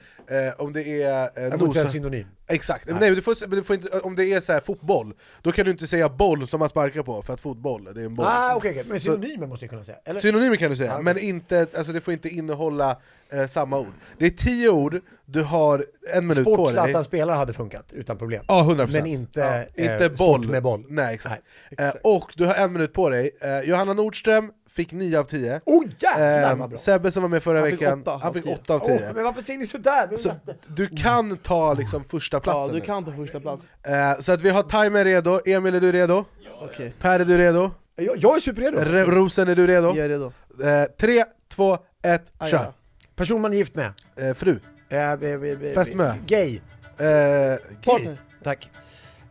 eh, om det är... Eh, Jag får inte säga synonym. Exakt, Nej. du får, du får inte, om det är så här, fotboll, då kan du inte säga boll som man sparkar på, för att fotboll, det är en boll Ah, okej, okej. Men synonymer måste jag kunna säga. Eller? Synonymer kan du säga, Ja, okej. men inte, alltså det får inte innehålla eh, samma ord. Det är tio ord, du har en minut på Sport dig. Zlatan spelar hade funkat utan problem. Ja, 100%. Men inte, ja, eh, inte sport boll. med boll. Nej, exakt. Eh, och du har en minut på dig. Eh, Johanna Nordström fick 9 av 10. Oh jävlar Eh, vad bra! Sebbe som var med förra Han fick veckan, av han fick 10. 8 av 10. Åh, men varför säger ni sådär? Så du kan ta liksom första Ja, platsen du nu. kan ta första plats. Eh, så att vi har timer redo, Emil är du redo? Okej, Per är du redo? jag, jag är superredo. R- Rosen är du redo? jag är redo. Eh, tre, två, ett, Ah, kör! ja. Person man är gift med. Eh, fru, Eh, be- be- be- Fästmö. Gay. eh, gay. Partner. Tack.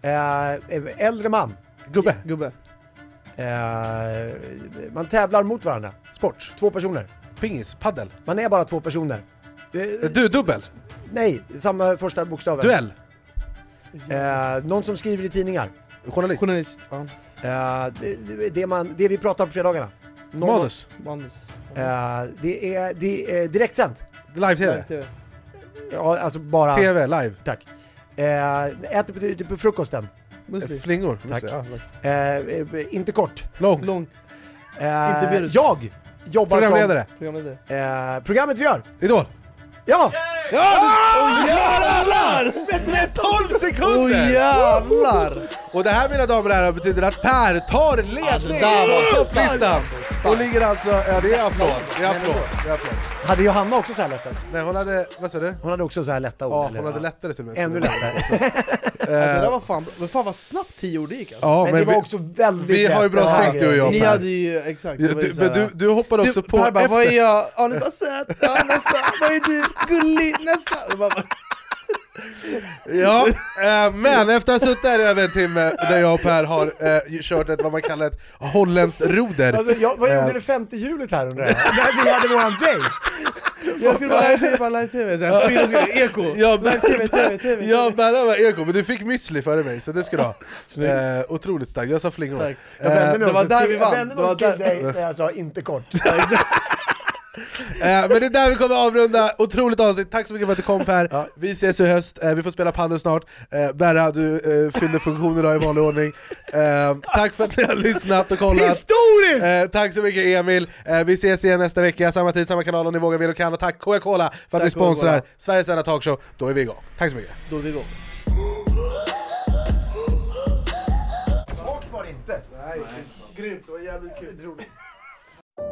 Eh, äldre man. gubbe, Gubbe. Eh, man tävlar mot varandra. sport, Två personer. pingis, paddel, Man är bara två personer. Eh, du, dubbel, Nej, samma första bokstaven. duell, Eh, någon som skriver i tidningar. journalist, Journalist. Ja. Eh, det, det, det, man, det vi pratar om på fredagarna. Någon- manus, Manus. Eh, det är, det är direktsänt. live-tv, TV. Ja, alltså bara... TV, live, Tack. Eh, äter på, på frukosten. Musli. Flingor, Tack. Ja, Eh, eh, inte kort. lång, Lång. Eh, jag jobbar programledare, Programledare. som... Eh, programmet vi gör. Idol, Ja! Ja, Åh jävlar! med 12 Åh sekunder! jävlar! Och det här mina damer och herrar betyder att Per tar ledning Alltså, var på topplistan! alltså. Och ligger alltså, ja det är applåd, det är applåd, det är applåd. Hade Johanna också så här lätta? Nej hon hade, vad sa du? Hon hade också så här lätta ord? Ja hon hade lättare till och med Ännu lättare. Ja, det där var fan, men fan vad snabbt tio ord gick alltså. Ja men, men, det var vi, också väldigt vi har ju bra synk, du och jag. Ni Per. hade ju, exakt. Ja, var ju du, så men du, du hoppade också du, på Per bara, efter. vad är jag? Ja, ni bara söt, ja nästa, vad är du? Gullig, nästa! Ja, eh, men efter att ha suttit där i över en timme där jag och Per har eh, kört ett vad man kallar ett holländskt roder Alltså, jag, vad Eh. gjorde det femte hjulet här undrar jag? När vi hade våran date? jag skulle bara live-tv, bara live-tv, så här, fyra sekunder, eko! Ja, men- Live-tv, tv, tv, Ja, Berra var eko, men du fick müsli före mig, så det ska du ha. Eh, otroligt starkt, jag sa flingor. Tack. Jag vände Eh, mig det var också där till- vi vann. Jag vände mig Det var också till där- dig när jag sa inte kort. Eh, men det är där vi kommer avrunda, otroligt avsnitt, tack så mycket för att du kom Per, Ja. vi ses i höst, eh, vi får spela padel snart, eh, Berra du fyllde funktionen idag i vanlig ordning, tack för att ni har lyssnat och kollat Historiskt! Tack så mycket Emil, vi ses igen nästa vecka, samma tid, samma kanal om ni vågar, vill och kan, och tack Coca-Cola för att Tack, ni sponsrar Coca-Cola. Sveriges enda talkshow, då är vi igång. Tack så mycket. Då är vi igång. Svagt var det inte. Grymt, det var jävligt kul.